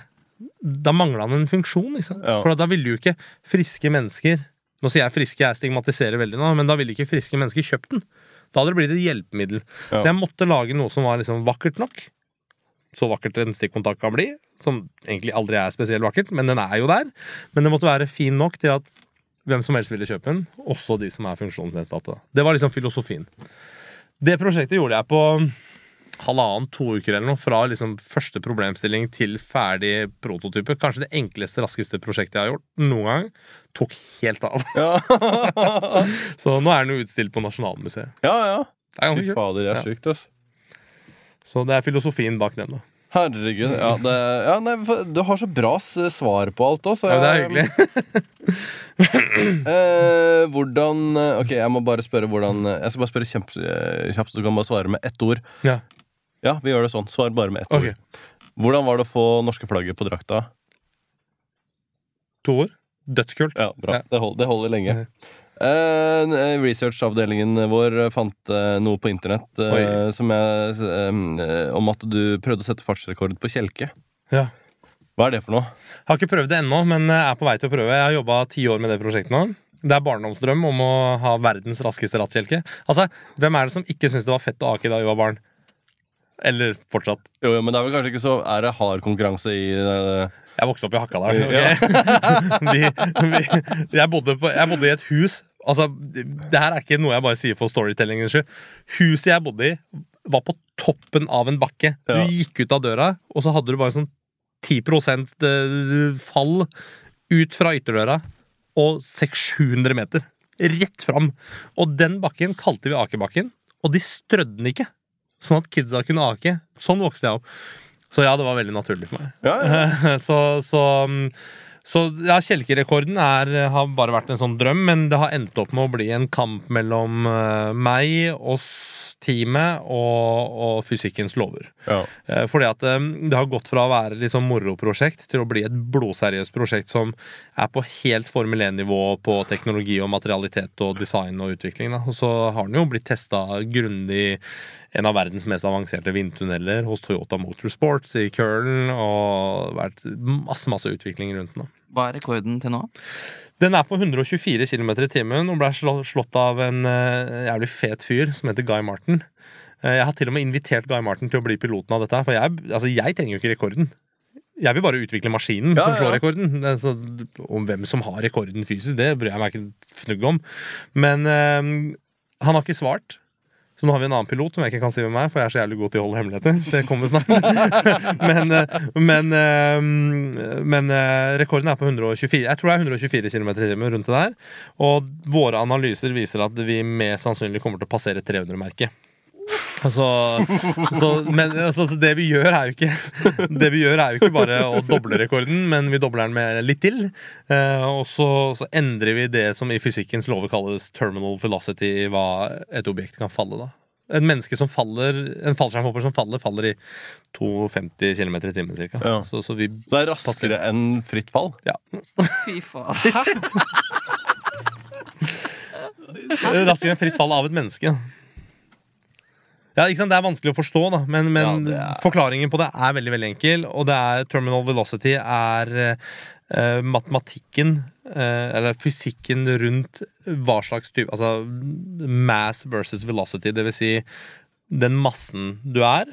Da mangla han en funksjon, ikke sant? Ja. For da ville jo ikke friske mennesker Nå sier jeg friske, jeg stigmatiserer veldig nå, men da ville ikke friske mennesker kjøpt den. Da hadde det blitt et hjelpemiddel. Ja. Så jeg måtte lage noe som var liksom vakkert nok. Så vakkert en stikkontakt kan bli, som egentlig aldri er spesielt vakkert, men den er jo der. Men det måtte være fin nok til at hvem som helst ville kjøpe den, også de som er funksjonsnedsatte. Det var liksom filosofien. Det prosjektet gjorde jeg på halvannen, to uker eller noe, fra liksom første problemstilling til ferdig prototype. Kanskje det enkleste, raskeste prosjektet jeg har gjort noen gang. Tok helt av. Ja, Så nå er den jo utstilt på Nasjonalmuseet. ja. ja. Det er ganske kult. fader, det er Ja. sykt, ass. Så det er filosofien bak den. da Herregud. Ja, det, ja, nei, du har så bra svar på alt òg, så ja, Det er hyggelig. Eh, hvordan eh, Ok, jeg må bare spørre hvordan Jeg skal bare spørre eh, kjapt, så du kan bare svare med ett ord. Ja. Ja, vi gjør det sånn. Svar bare med ett okay. ord. Hvordan var det å få norske flagget på drakta? To ord. Dødskult. Ja, bra. Det, hold, det holder lenge. Eh, Researchavdelingen vår fant uh, noe på internett uh, som jeg, om at du prøvde å sette fartsrekord på kjelke. Ja. Hva er det for noe? Jeg Har ikke prøvd det ennå, men er på vei til å prøve. Jeg har jobba ti år med det prosjektet nå. Det er barndomsdrøm om å ha verdens raskeste rattkjelke. Altså, hvem er det som ikke syntes det var fett å ake da vi var barn? Eller fortsatt. Jo, jo, men det er vel kanskje ikke så Er det hard konkurranse i Jeg vokste opp i Hakadal. Okay? Ja. jeg, bodde på, jeg bodde i et hus Altså, Det her er ikke noe jeg bare sier for storytellingens skyld. Huset jeg bodde i, var på toppen av en bakke. Du gikk ut av døra, og så hadde du bare sånn 10 eh, fall ut fra ytterdøra og 600-700 meter. Rett fram. Og den bakken kalte vi Akebakken, og de strødde den ikke. Sånn at kidsa kunne ake. Sånn vokste jeg opp. Så ja, det var veldig naturlig for meg. Ja, ja. så, så, så ja, kjelkerekorden er, har bare vært en sånn drøm, men det har endt opp med å bli en kamp mellom eh, meg, oss, teamet og, og fysikkens lover. ja. Eh, Fordi at eh, det har gått fra å være et litt sånn moroprosjekt til å bli et blodseriøst prosjekt som er på helt Formel 1-nivå på teknologi og materialitet og design og utvikling. Da. Og så har den jo blitt testa grundig i en av verdens mest avanserte vindtunneler hos Toyota Motorsports i Curlen, og vært masse, masse utvikling rundt den. da. Hva er rekorden til nå? Den er på 124 km i timen og ble slått av en eh, jævlig fet fyr som heter Guy Martin. Eh, jeg har til og med invitert Guy Martin til å bli piloten av dette. For jeg, altså, jeg trenger jo ikke rekorden. Jeg vil bare utvikle maskinen Ja, som slår ja. rekorden. Altså, om hvem som har rekorden fysisk, det bryr jeg meg ikke fnugg om. Men eh, han har ikke svart. Så nå har vi en annen pilot som jeg ikke kan si hvem er, for jeg er så jævlig god til å holde hemmeligheter. Det kommer snart. men eh, men, eh, men eh, rekorden er på 124. Jeg tror det er 124 km i timen rundt det der. Og våre analyser viser at vi mest sannsynlig kommer til å passere 300-merket. Altså, så, men altså, så det vi gjør, er jo ikke Det vi gjør er jo ikke bare å doble rekorden, men vi dobler den med litt til. Eh, og så, så endrer vi det som i fysikkens lover kalles terminal velocity, hva et objekt kan falle. da En menneske som faller En fallskjermhopper som faller, faller i 250 km i timen ca. Ja. Så, så vi Det er raskere enn fritt fall. Ja. Fy faen. Raskere enn fritt fall av et menneske. Ja, ikke sant? Det er vanskelig å forstå, da, men, men Ja, er- forklaringen på det er veldig veldig enkel. Og det er terminal velocity er uh, matematikken, uh, eller fysikken rundt hva slags type Altså mass versus velocity, det vil si den massen du er,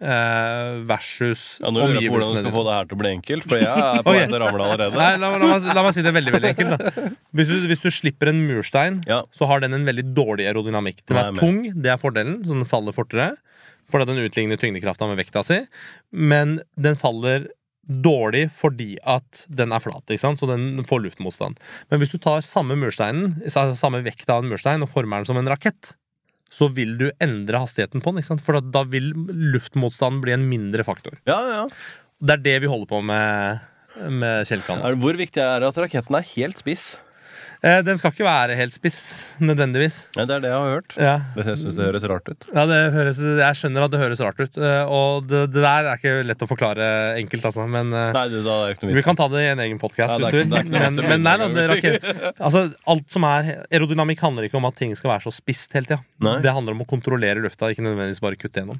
versus Ja, nå lurer jeg på hvordan du skal få det her til å bli enkelt, for jeg er på vei til å ramle allerede. Nei, la, la, meg, la meg si det veldig veldig enkelt. Da. Hvis, du, hvis du slipper en murstein, Ja. så har den en veldig dårlig aerodynamikk. Den Nei, er men- tung, det er fordelen, så den faller fortere. Fordi den utligner tyngdekrafta med vekta si. Men den faller dårlig fordi at den er flat, ikke sant? så den får luftmotstand. Men hvis du tar samme mursteinen, samme vekta av en murstein og former den som en rakett, så vil du endre hastigheten på den, for da, vil luftmotstanden bli en mindre faktor. Ja, ja. Det er det vi holder på med med Kjellkan. Hvor viktig er det at raketten er helt spiss? Eh, den skal ikke være helt spiss, nødvendigvis. Ja, det er det jeg har hørt. Ja. Det jeg synes det høres rart ut. Ja, det høres, Jeg skjønner at det høres rart ut, eh, og det, det der er ikke lett å forklare enkelt, altså. Men eh, Nei, noe vi kan ta det i en egen podkast hvis du vil. Men, men nei da, rakett, altså, alt som er Aerodynamikk handler ikke om at ting skal være så spisst hele tida. Det handler om å kontrollere lufta, ikke nødvendigvis bare kutte gjennom.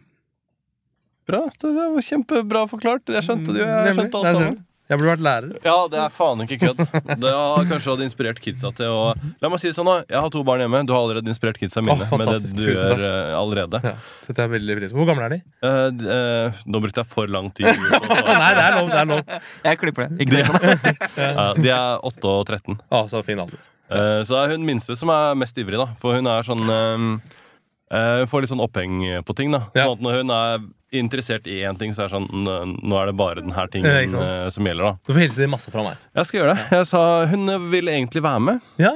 Bra, det var kjempebra forklart. Jeg skjønte det jo. Jeg skjønte Der alt sammen. Jeg burde vært lærer. Ja, det er faen ikke kødd. Det har kanskje hadde inspirert kidsa til å La meg si det sånn, da. Jeg har to barn hjemme. Du har allerede inspirert kidsa mine oh, med det du gjør eh, allerede. Ja, setter jeg veldig pris på. Hvor gamle er de? Uh, eh, nå brukte jeg for lang tid. Nei, det er lov. det er lov Jeg klipper det. Ikke de, på det. Ja, de er 8 og 13. Å, så fin alder. Uh, så det er hun minste som er mest ivrig, da. For hun er sånn eh, Får litt sånn oppheng på ting, da. Ja. Sånn når hun er interessert i én ting, så er det sånn "Nå- er det bare den her tingen eh, som gjelder, da. Du får hilse de masse fra meg. Jeg skal gjøre det. Jeg sa Hun ville egentlig være med. Ja,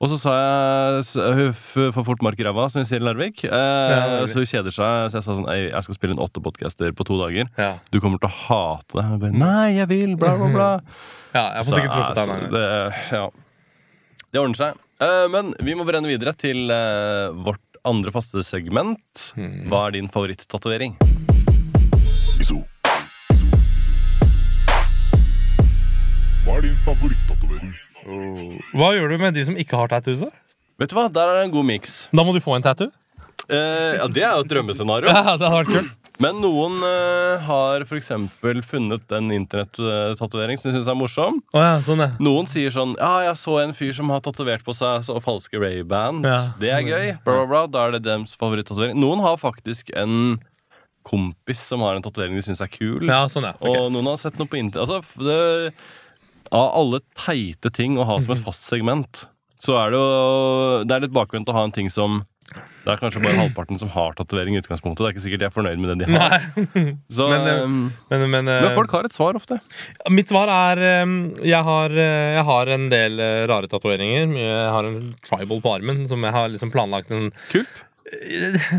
Og så sa jeg Hun får fort mark i ræva, som vi sier i Larvik. Eh, ja, så hun kjeder seg. Så jeg sa sånn Jeg skal spille inn åtte podcaster på to dager. ja. Du kommer til å hate det. Jeg bare, Nei, jeg vil, bla, bla, bla. ja jeg får sikkert truffet deg en gang. det, ja. det ordner seg. Eh, men vi må brenne videre til eh, vårt andre faste segment. Hmm. Hva er din favoritt-tatovering? Hva er din favorittatovering? Hva gjør du med de som ikke har tattoos? da? Vet du hva, Der er det en god miks. Da må du få en tattoo. Eh, ja, det er jo et drømmescenario. Ja, det hadde vært kult. Men noen uh, har f.eks. funnet en internettatovering som de syns er morsom. Oh, ja, sånn, ja. Noen sier sånn Ja, jeg så en fyr som har tatovert på seg så falske Ray-bands. Ja. Det er gøy. Bla, bla, bla. Da er det deres favorittatovering. Noen har faktisk en kompis som har en tatovering de syns er kul. Ja, sånn, ja. Okay. Og noen har sett noe på internett. Altså, det, av alle teite ting å ha som et fast segment, så er det jo Det er litt bakvendt å ha en ting som det er kanskje bare halvparten som har tatovering i utgangspunktet. Det er ikke sikkert de er fornøyd med det de har. Så, Men, eh, um, men, men, eh, men folk har et svar ofte. Mitt svar er eh, jeg har, eh, jeg har en del rare tatoveringer. Jeg har en tribal på armen som jeg har liksom planlagt en Kult.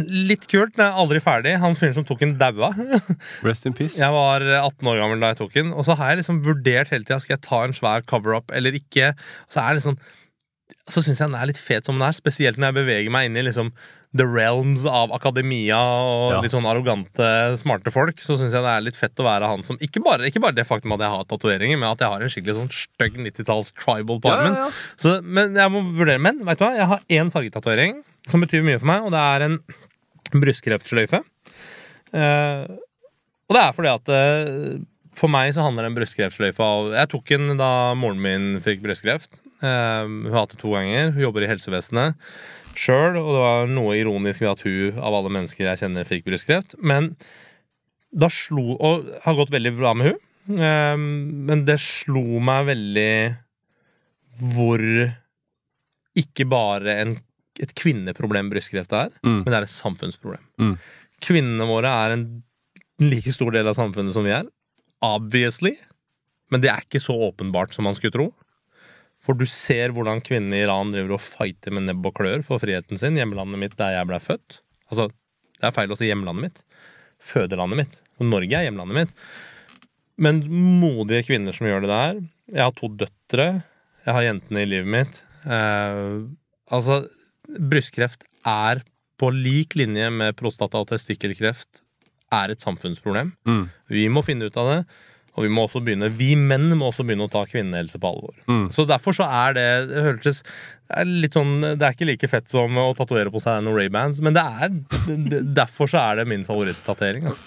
Litt kult, men jeg er aldri ferdig. Han fyren som tok den, daua. Rest in peace. Jeg var 18 år gammel da jeg tok den, og så har jeg liksom vurdert hele tida skal jeg ta en svær cover-up eller ikke. Så er det liksom Så syns jeg den er litt fet som den er, spesielt når jeg beveger meg inn i liksom the realms av akademia og Ja. litt sånn arrogante, smarte folk. Så syns jeg det er litt fett å være han som Ikke bare, ikke bare det faktum at jeg har tatoveringer, men at jeg har en skikkelig sånn stygg 90-talls tribal på armen. ja, ja. Så, men jeg må vurdere Men vet du hva, jeg har én fargetatovering som betyr mye for meg, og det er en brystkreftsløyfe. Uh, og det er fordi at uh, for meg så handler en brystkreftsløyfe av Jeg tok den da moren min fikk brystkreft. Eh, hun har hatt det to ganger. Hun jobber i helsevesenet sjøl, og det var noe ironisk ved at hun av alle mennesker jeg kjenner, fikk brystkreft. Men da slo Og har gått veldig bra med hun. Eh, men det slo meg veldig hvor ikke bare en, et kvinneproblem brystkreft er, Mm. men det er et samfunnsproblem. Mm. Kvinnene våre er en like stor del av samfunnet som vi er. Obviously. Men det er ikke så åpenbart som man skulle tro. For du ser hvordan kvinnene i Iran driver og fighter med nebb og klør for friheten sin. Hjemlandet mitt der jeg ble født. Altså, det er feil å si hjemlandet mitt. Fødelandet mitt. Og Norge er hjemlandet mitt. Men modige kvinner som gjør det der. Jeg har to døtre. Jeg har jentene i livet mitt. Eh, altså, brystkreft er på lik linje med prostata- og testikkelkreft er et samfunnsproblem. Mm. Vi må finne ut av det. Og vi må også begynne, vi menn må også begynne å ta kvinnehelse på alvor. Mm. Så derfor så er det Det hørtes det er litt sånn Det er ikke like fett som å tatovere på seg noen Ray-bands, men det er det- derfor så er det min favorittatovering. Altså.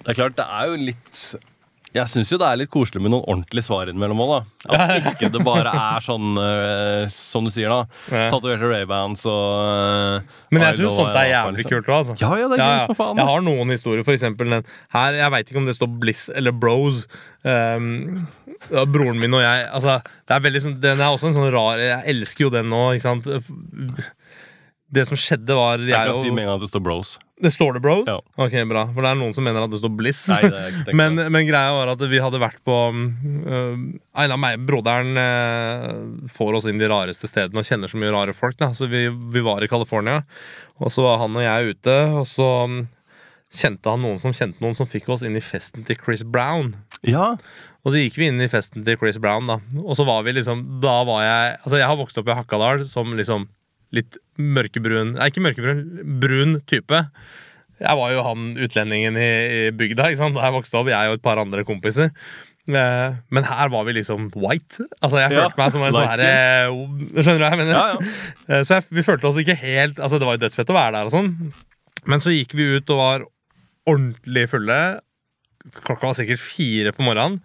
Det er klart, det er jo litt Jeg syns jo det er litt koselig med noen ordentlige svar innimellom òg, da. At ikke det bare er sånn, uh, som du sier, da. Ja. Tatoverte Ray-Bans og uh, Men jeg syns sånt er jævlig kult òg, altså. Ja, ja, det er ja, som faen. Jeg har noen historier, for eksempel den her. Jeg veit ikke om det står Bliss eller Bros. Um, ja, broren min og jeg altså, det er veldig sånn, Den er også en sånn rar Jeg elsker jo den nå, ikke sant. Det som skjedde, var Jeg jeg kan si og med en gang at det står Bros. Det står det Bros? Ja. Ok, bra. For det er noen som mener at det står Bliss. Nei, det er ikke Men, men greia var at vi hadde vært på uh, En av meg, Broderen uh, får oss inn de rareste stedene og kjenner så mye rare folk. Da. Så vi, vi var i California, og så var han og jeg ute. Og så um, kjente han noen som kjente noen som fikk oss inn i festen til Chris Brown. Ja. Og så gikk vi inn i festen til Chris Brown, da. Og så var vi liksom Da var jeg Altså, jeg har vokst opp i Hakadal som liksom litt mørkebrun Nei, ikke mørkebrun, brun type. Jeg var jo han utlendingen i, i bygda ikke sant? da jeg vokste opp, jeg og et par andre kompiser. Eh, men her var vi liksom white. Altså, jeg Ja, følte meg som en sånn herre Skjønner du hva jeg mener? Ja, ja. Eh, Så jeg, vi følte oss ikke helt Altså, det var jo dødsfett å være der og sånn. Men så gikk vi ut og var ordentlig fulle. Klokka var sikkert fire på morgenen.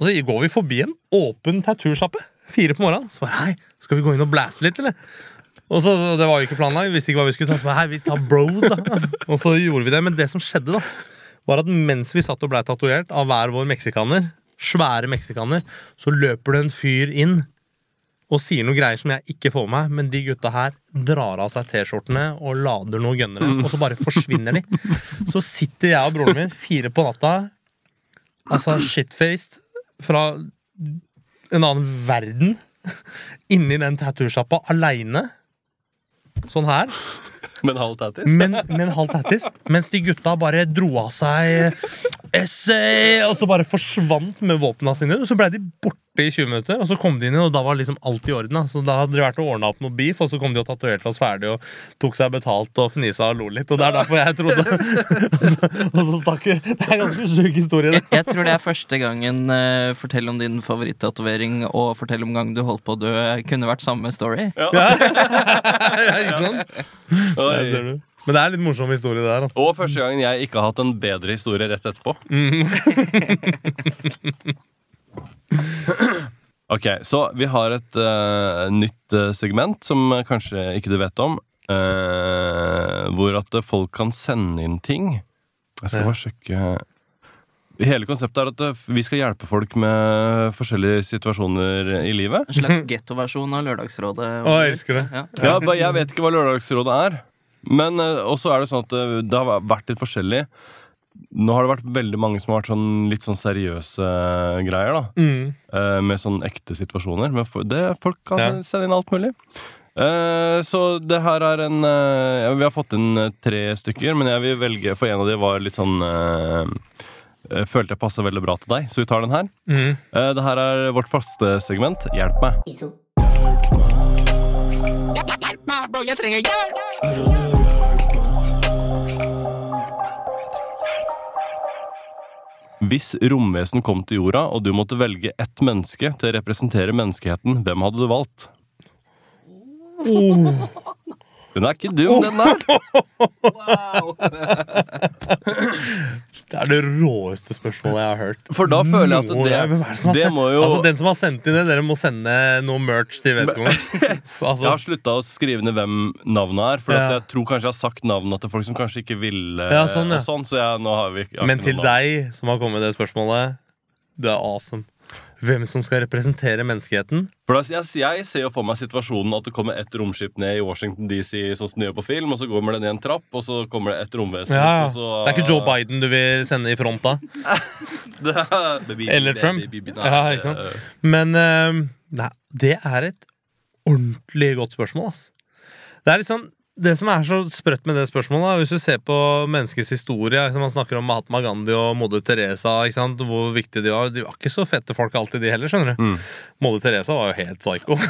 Og så går vi forbi en åpen tattoo-sjappe. Fire på morgenen. Så bare, hei, skal vi gå inn og blaste litt, eller? Og så, Det var jo ikke planlagt. Vi visste ikke hva vi skulle ta. Så bare, hei, vi tar bros, da. Og så gjorde vi det. Men det som skjedde, da, var at mens vi satt og blei tatovert av hver vår meksikaner, svære meksikaner, så løper det en fyr inn og sier noen greier som jeg ikke får med meg, men de gutta her drar av seg T-skjortene og lader noen gønnere, og så bare forsvinner de. Så sitter jeg og broren min fire på natta, altså shitfaced, fra en annen verden, inni den tattoo-sjappa aleine. Sånn her. Men halv tattis? Men, men halv tattis. Mens de gutta bare dro av seg essay, og så bare forsvant med våpnene sine. Og så ble de borte i 20 minutter, og så kom de inn, og da var liksom alt i orden. Da. Så da hadde de vært og ordna opp noe beef, og så kom de og tatoverte oss ferdig og tok seg betalt og fnisa og lo litt. Og det er derfor jeg trodde Og så, og så stakk vi. Det er en ganske sjuk historie. Jeg, jeg tror det er første gangen uh, Fortell om din favorittatovering og fortell om gangen du holdt på å dø kunne vært samme story. Ja, ikke sant? Der ser du. Men det er en litt morsom historie det der. Altså. Og første gangen jeg ikke har hatt en bedre historie rett etterpå. ok, så vi har et uh, nytt eh, segment som eh, kanskje ikke du vet om. Uh, hvor at folk kan sende inn ting. Jeg skal bare sjekke Hele konseptet er at eh, vi skal hjelpe folk med forskjellige situasjoner i livet. En slags gettoversjon av Lørdagsrådet. Å, jeg elsker det. Ja. Ja, Jeg vet ikke hva Lørdagsrådet er. Men eh, også er det sånn at eh, det har vært litt forskjellig. Nå har det vært veldig mange som har vært sånn, litt sånn seriøse eh, greier. da Mm. eh, Med sånn ekte situasjoner. Men det, folk kan Ja. sende inn alt mulig. Eh, så det her er en eh, Vi har fått inn eh, tre stykker, men jeg vil velge For en av de var litt sånn eh, eh, Følte jeg passa veldig bra til deg, så vi tar den her. Mm. Eh, det her er vårt faste segment. Hjelp meg. Iso. Hvis romvesen kom til jorda, og du måtte velge ett menneske til å representere menneskeheten, hvem hadde du valgt? Den er ikke dum, den der. Det er det råeste spørsmålet jeg har hørt. For da føler jeg at det, Hvem er det som har det sendt- må jo Altså, Den som har sendt inn det, dere må sende noe merch til vedkommende. Altså, Jeg har slutta å skrive ned hvem navnet er, for Ja. jeg tror kanskje jeg har sagt navnet til folk som kanskje ikke ville. Ja, sånn, ja. sånn, så jeg, vi, men til deg som har kommet med det spørsmålet, du er awesome. Hvem som skal representere menneskeheten? For da, jeg, jeg ser jo for meg situasjonen at det kommer et romskip ned i Washington DC, sånn som de gjør på film, og så går det ned en trapp, og så kommer det et romvesen. Ja, så, Det er ikke Joe Biden du vil sende i front da? Er- Baby, Eller Trump. baby, Ja, ikke sant? Men uh, nei, det er et ordentlig godt spørsmål, ass. Det er litt sånn det som er så sprøtt med det spørsmålet, hvis du ser på menneskets historie liksom Man snakker om Mahatma Gandhi og Moder Teresa, ikke sant? hvor viktig de var. De var ikke så fette folk alltid, de heller. skjønner du Mm. Moder Teresa var jo helt psyko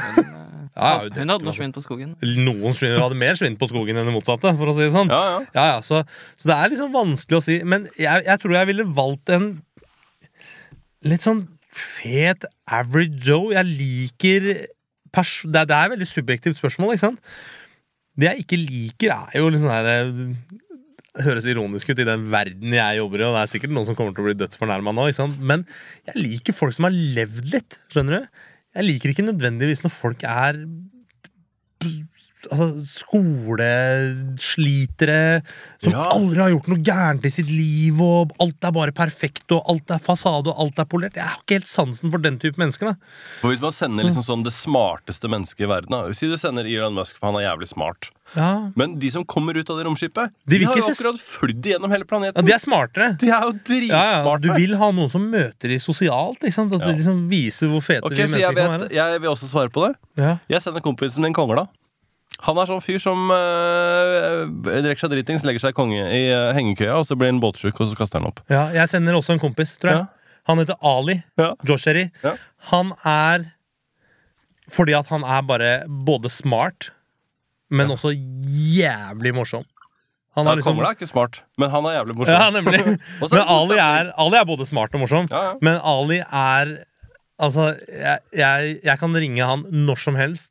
Ja, ja, Hun hadde noe svinn på skogen. Noen svinn, hadde mer svinn på skogen enn det motsatte, for å si det sånn. Ja, ja. Ja, ja, så, så det er liksom vanskelig å si. Men jeg, jeg tror jeg ville valgt en litt sånn fet average Joe. Jeg liker pers det, er- det er et veldig subjektivt spørsmål, ikke sant? Det jeg ikke liker, er jo litt sånn her høres ironisk ut i den verden jeg jobber i, og det er sikkert noen som kommer til å bli dødsfornærma nå, ikke sant? men jeg liker folk som har levd litt. Skjønner du? Jeg liker ikke nødvendigvis når folk er altså, skoleslitere som Ja. aldri har gjort noe gærent i sitt liv, og alt er bare perfekt, og alt er fasade, og alt er polert. Jeg har ikke helt sansen for den type mennesker. da. For Hvis man sender liksom sånn det smarteste mennesket i verden da. Si du sender Elon Musk, for han er jævlig smart. Ja, Men de som kommer ut av det romskipet, De de, har jo akkurat flydd gjennom hele ja planeten. De er smartere. De er jo Ja, ja. Du vil ha noen som møter de sosialt. Ikke sant? Altså, Ja. liksom Viser hvor fete okay, de mennesker kan være. jeg vil også svare på det. Ja. Jeg sender kompisen min kongla. Han er sånn fyr som øh, drikker seg dritings, legger seg konge i øh, hengekøya, og så blir han båtsjuk, og så kaster han opp. ja, Jeg sender også en kompis, tror jeg. Ja. Han heter Ali Ja. Josheri. Ja. Han er Fordi at han er bare både smart, men også jævlig morsom. Han er liksom er ikke smart, men han er jævlig morsom. Ja, nemlig. Men Ali er, Ali er både smart og morsom. Ja, ja. Men Ali er Altså, jeg, jeg, jeg kan ringe han når som helst,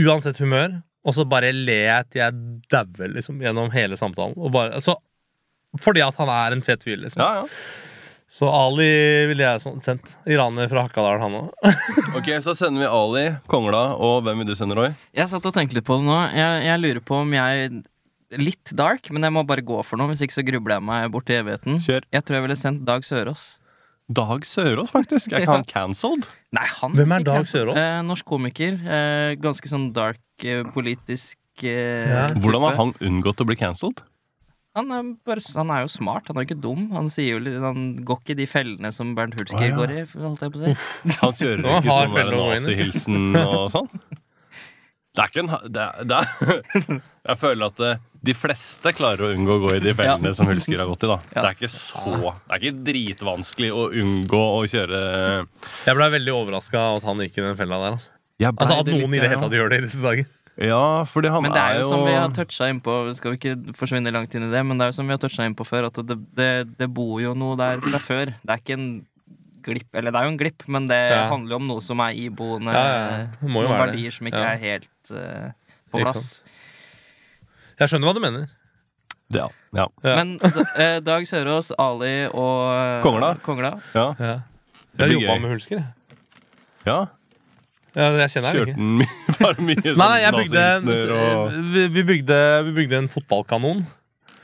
uansett humør, og så bare ler jeg til jeg dauer liksom, gjennom hele samtalen. Og bare, så, fordi at han er en fet fyr, liksom. Ja, ja. Så Ali ville jeg sånn sendt. Iraner fra Hakadal, han òg. Ok, Så sender vi Ali, Kongla, og hvem vil du sende, Roy? Jeg satt og tenkte litt på det nå. Jeg, jeg lurer på om jeg Litt dark, men jeg må bare gå for noe. Hvis ikke så grubler jeg meg bort i evigheten. Kjør. Jeg tror jeg ville sendt Dag Sørås. Dag Sørås, faktisk. Er ikke han cancelled? Nei, han Hvem er Dag. Sørås? Eh, norsk komiker. Eh, ganske sånn dark politisk eh, Ja. Hvordan har han unngått å bli cancelled? Han er, bare, han er jo smart, han er jo ikke dum. Han, sier jo, han går ikke i de fellene som Bernt Hulsker ja. går i. holdt jeg på å si. Han kjører Nå ikke har sånn nazihilsen og sånn? Det er ikke en det er, det er, Jeg føler at eh, de fleste klarer å unngå å gå i de fellene som Hulsker har gått i. da Ja. Det er ikke så Det er ikke dritvanskelig å unngå å kjøre Jeg ble veldig overraska at han gikk i den fella der. Altså, altså At noen litt, i det hele tatt gjør det i disse dager. Ja, fordi han Men det er jo som vi har jo toucha innpå, vi skal jo ikke forsvinne langt inn i det, men det er jo som vi har toucha innpå før, at det, det, det bor jo noe der fra før. Det er ikke en glipp, eller det er jo en glipp, men det Ja. handler jo om noe som er iboende. Ja, ja. Jo noen det. verdier som ikke Ja. er helt uh, på plass. Jeg skjønner hva du mener. Ja. ja. Ja. Men uh, Dag Sørås, Ali og uh, Kongla. Kongla. ja. Ja. Jeg jobba med Hulsker. jeg. ja. Ja, jeg kjenner Kjørte den mye, bare mye sånn Nei, jeg bygde, og vi, vi, bygde, vi bygde en fotballkanon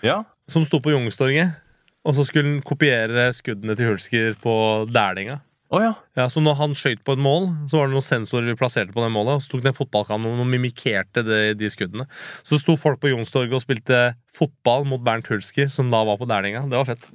Ja. som sto på Youngstorget. Og så skulle han kopiere skuddene til Hulsker på Dælinga. Oh, ja. Ja, så når han skøyt på et mål, så var det noen sensorer vi plasserte på det målet. Og så tok den fotballkanonen og mimikerte det, de skuddene. Så sto folk på Youngstorget og spilte fotball mot Bernt Hulsker, som da var på Dælinga. Det var fett.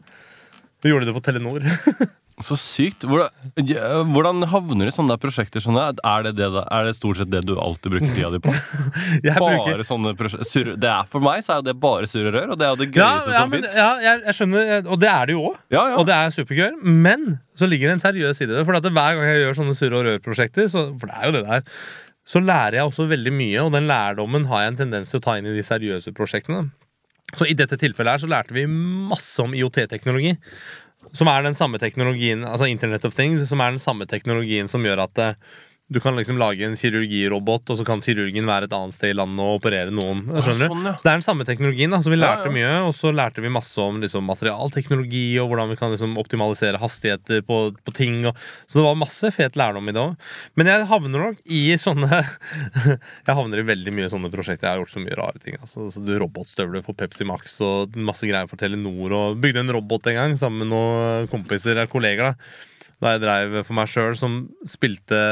Vi gjorde det for Telenor. Så sykt. Hvordan, ja, hvordan havner du i sånne prosjekter? Sånne? Er, det det, er det stort sett det du alltid bruker tida di på? Bare sånne prosjekter det er For meg så er det bare surr og rør, og det er det ja, gøyeste ja, som men, fins. ja, jeg, jeg skjønner, og det er det jo òg. Ja, ja. Og det er supergøy. Men så ligger det en seriøs side i det. For hver gang jeg gjør sånne surr og rør-prosjekter, så, for det er jo det der, så lærer jeg også veldig mye, og den lærdommen har jeg en tendens til å ta inn i de seriøse prosjektene. Så i dette tilfellet her så lærte vi masse om IOT-teknologi. Som er den samme teknologien, altså Internet of Things, som er den samme teknologien som gjør at eh, du kan liksom lage en kirurgirobot, og så kan kirurgen være et annet sted i landet og operere noen. Skjønner du? sånn, ja. Så det er den samme teknologien. da, så Vi lærte ja. mye, og så lærte vi masse om liksom, materialteknologi og hvordan vi kan liksom, optimalisere hastigheter på, på ting. Og, så det var masse fet lærdom i det òg. Men jeg havner nok i sånne Jeg havner i veldig mye sånne prosjekter. Jeg har gjort så mye rare ting. Altså, altså du Robotstøvler for Pepsi Max og masse greier for Telenor. Og bygde en robot en gang sammen med noen kompiser eller kolleger. Da, da jeg dreiv for meg sjøl, som spilte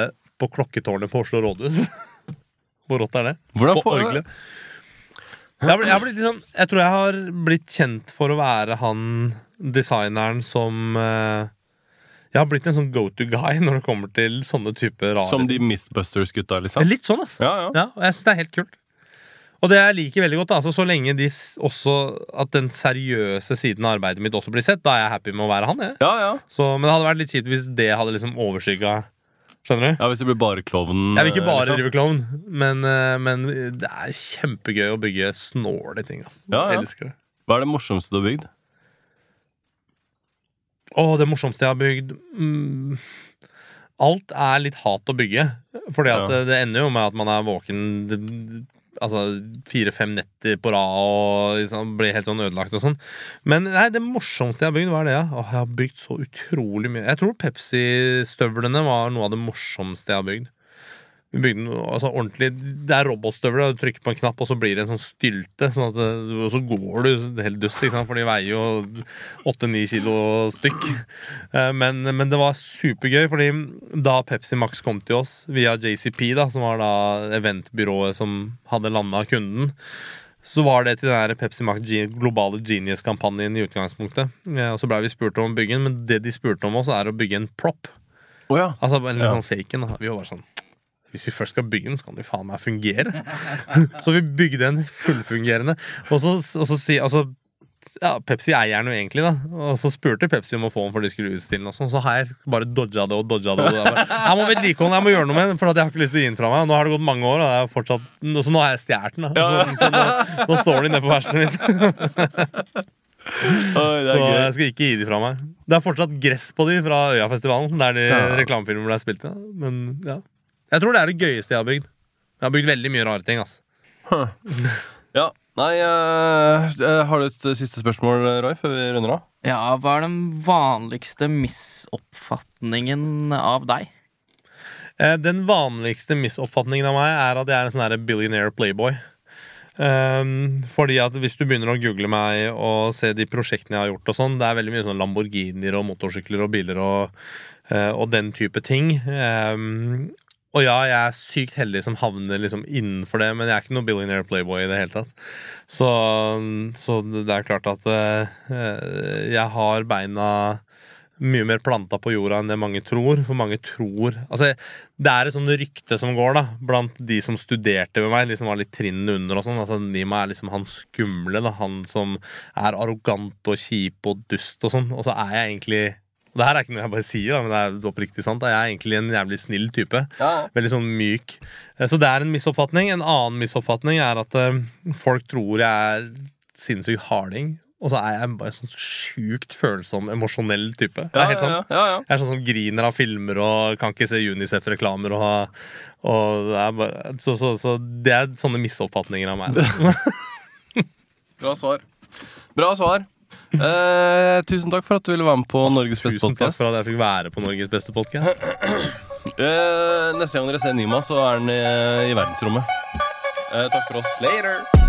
på klokketårnet på Oslo rådhus. Hvor rått er det? Hvordan på orgelet. Jeg, jeg, sånn- jeg tror jeg har blitt kjent for å være han designeren som eh, Jeg har blitt en sånn go to guy når det kommer til sånne typer rare Som de Mythbusters-gutta, liksom? Litt sånn, altså. Ja, ja. Ja, og jeg synes det er helt kult. Og det jeg liker veldig godt, altså, så lenge de også at den seriøse siden av arbeidet mitt også blir sett, da er jeg happy med å være han. Jeg. ja, ja. Så, men det hadde vært litt kjipt hvis det hadde liksom overskygga Skjønner du? Ja, Hvis det blir bare klovnen Jeg vil ikke bare liksom. drive klovn, men, eh, men det er kjempegøy å bygge snåle ting. Altså. Ja, ja. Jeg elsker det. Hva er det morsomste du har bygd? Å, det morsomste jeg har bygd mm, Alt er litt hat å bygge. Fordi at Ja. det, det ender jo med at man er våken det- altså, fire-fem netter på rad og liksom, ble helt sånn ødelagt og sånn. Men nei, det morsomste jeg har bygd, var det, ja. Åh, jeg har bygd så utrolig mye. Jeg tror Pepsi-støvlene var noe av det morsomste jeg har bygd. Vi bygde noe, altså ordentlig Det er robotstøvler. Du trykker på en knapp, og så blir det en sånn stylte. Sånn at det, og så går du helt dust, for de veier jo åtte-ni kilo stykk. Eh, Men, men det var supergøy, fordi da Pepsi Max kom til oss via JCP, da, som var da eventbyrået som hadde landa kunden, så var det til den der Pepsi Max globale Genius-kampanjen i utgangspunktet. Og så blei vi spurt om å bygge den, men det de spurte om oss, er å bygge en prop. Oh ja. Altså en litt Ja. sånn fake Vi var bare sånn Hvis vi først skal bygge den, så kan den faen meg fungere. så vi bygde en fullfungerende. Og så, og så si altså, ja, Pepsi eier den jo egentlig, da. Og så spurte Pepsi om å få den for de skulle utstille den. Og sånn, så har jeg bare dodga det og dodga det. Og det jeg må vedlikeholde jeg må gjøre noe med den, for jeg har ikke lyst til å gi den fra meg. Nå har det gått mange år, og er fortsatt, så nå har jeg stjålet den. Så, nå, nå står de nede på verkstedet mitt. Oi, Så gøy. jeg skal ikke gi de fra meg. Det er fortsatt gress på de fra Øyafestivalen, der de Ja. reklamefilmer ble spilt. Men ja. Jeg tror det er det gøyeste jeg har bygd. Jeg har bygd veldig mye rare ting. ass. Ja, nei eh, Har du et eh, siste spørsmål, Roy, før vi runder av? Ja, hva er den vanligste misoppfatningen av deg? Eh, Den vanligste misoppfatningen av meg er at jeg er en sånn her billionaire playboy. Um, fordi at hvis du begynner å google meg og se de prosjektene jeg har gjort og sånn, det er veldig mye sånn Lamborghinier og motorsykler og biler og, eh, og den type ting. Um, og ja, jeg er sykt heldig som havner liksom innenfor det, men jeg er ikke noe billionaire playboy i det hele tatt. Så, så det er klart at uh, jeg har beina mye mer planta på jorda enn det mange tror. For mange tror Altså, det er et sånt rykte som går, da, blant de som studerte med meg, de som var litt trinnene under og sånn. Altså, Nima er liksom han skumle, da. Han som er arrogant og kjip og dust og sånn. Og så er jeg egentlig og det her er ikke noe jeg bare sier, da, men det er oppriktig sant. Da. Jeg er egentlig en jævlig snill type. Ja. Veldig sånn myk. Eh, Så det er en misoppfatning. En annen misoppfatning er at eh, folk tror jeg er sinnssykt harding. Og så er jeg bare sånn sjukt følsom, emosjonell type. Det er helt sant. Ja, ja, Jeg er sånn som griner av filmer og kan ikke se Unicef-reklamer. Og, og det bare, så, så, så det er sånne misoppfatninger av meg. Bra svar. Bra svar. Eh, tusen takk for at du ville være med på Norges beste Tusen takk podkast. for at jeg fikk være på Norges beste podkast. Eh, neste gang dere ser Nima, så er han i, i verdensrommet. Eh, takk for oss. Later!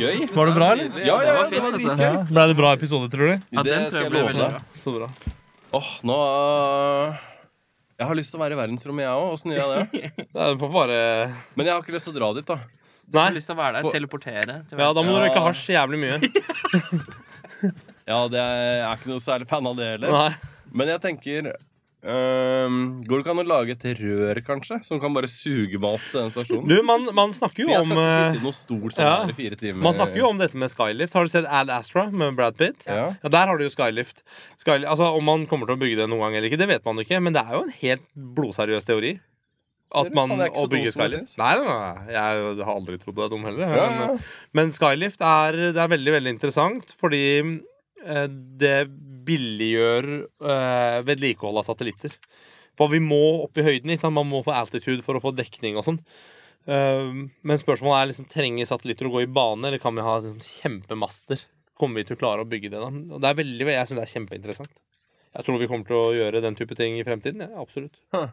Gøy. Var det bra, eller? Ja, ja, Det var det fint, var altså. Ble det bra episode, tror du? Ja, den tror jeg ble veldig bra. Så bra. Åh, nå øh, Jeg har lyst til å være i verdensrommet, jeg òg. Åssen gjør jeg det? Det er bare Men jeg har ikke lyst til å dra dit, da. Du har lyst til å være der, For- teleportere. til Ja, da må du Ja. røyke hasj jævlig mye. Ja, det er, jeg er ikke noe særlig fan av det heller. Nei. Men jeg tenker øhm, Går det ikke an å lage et rør, kanskje? Som kan bare suge meg opp til den stasjonen? Du, man, man snakker jo om eh, stol sånn ja. Man snakker jo om dette med Skylift. Har du sett Ad Astra med Brad Pitt? Ja. Ja, Der har du jo Skylift. skylift. altså, Om man kommer til å bygge det noen gang eller ikke, det vet man jo ikke. Men det er jo en helt blodseriøs teori. At man å bygge Skylift. Nei, nei, nei. Jeg har aldri trodd du er dum heller. Ja, Men, men Skylift er, det er veldig, veldig interessant fordi eh, det billiggjør eh, vedlikehold av satellitter. For vi må opp i høyden. Liksom. Man må få altitude for å få dekning og sånn. Uh, men spørsmålet er liksom, trenger satellitter å gå i bane, eller kan vi ha liksom, kjempemaster? Kommer vi til å klare å bygge det? da? Og det er veldig, jeg synes det er kjempeinteressant. Jeg tror vi kommer til å gjøre den type ting i fremtiden. Ja, absolutt. Huh.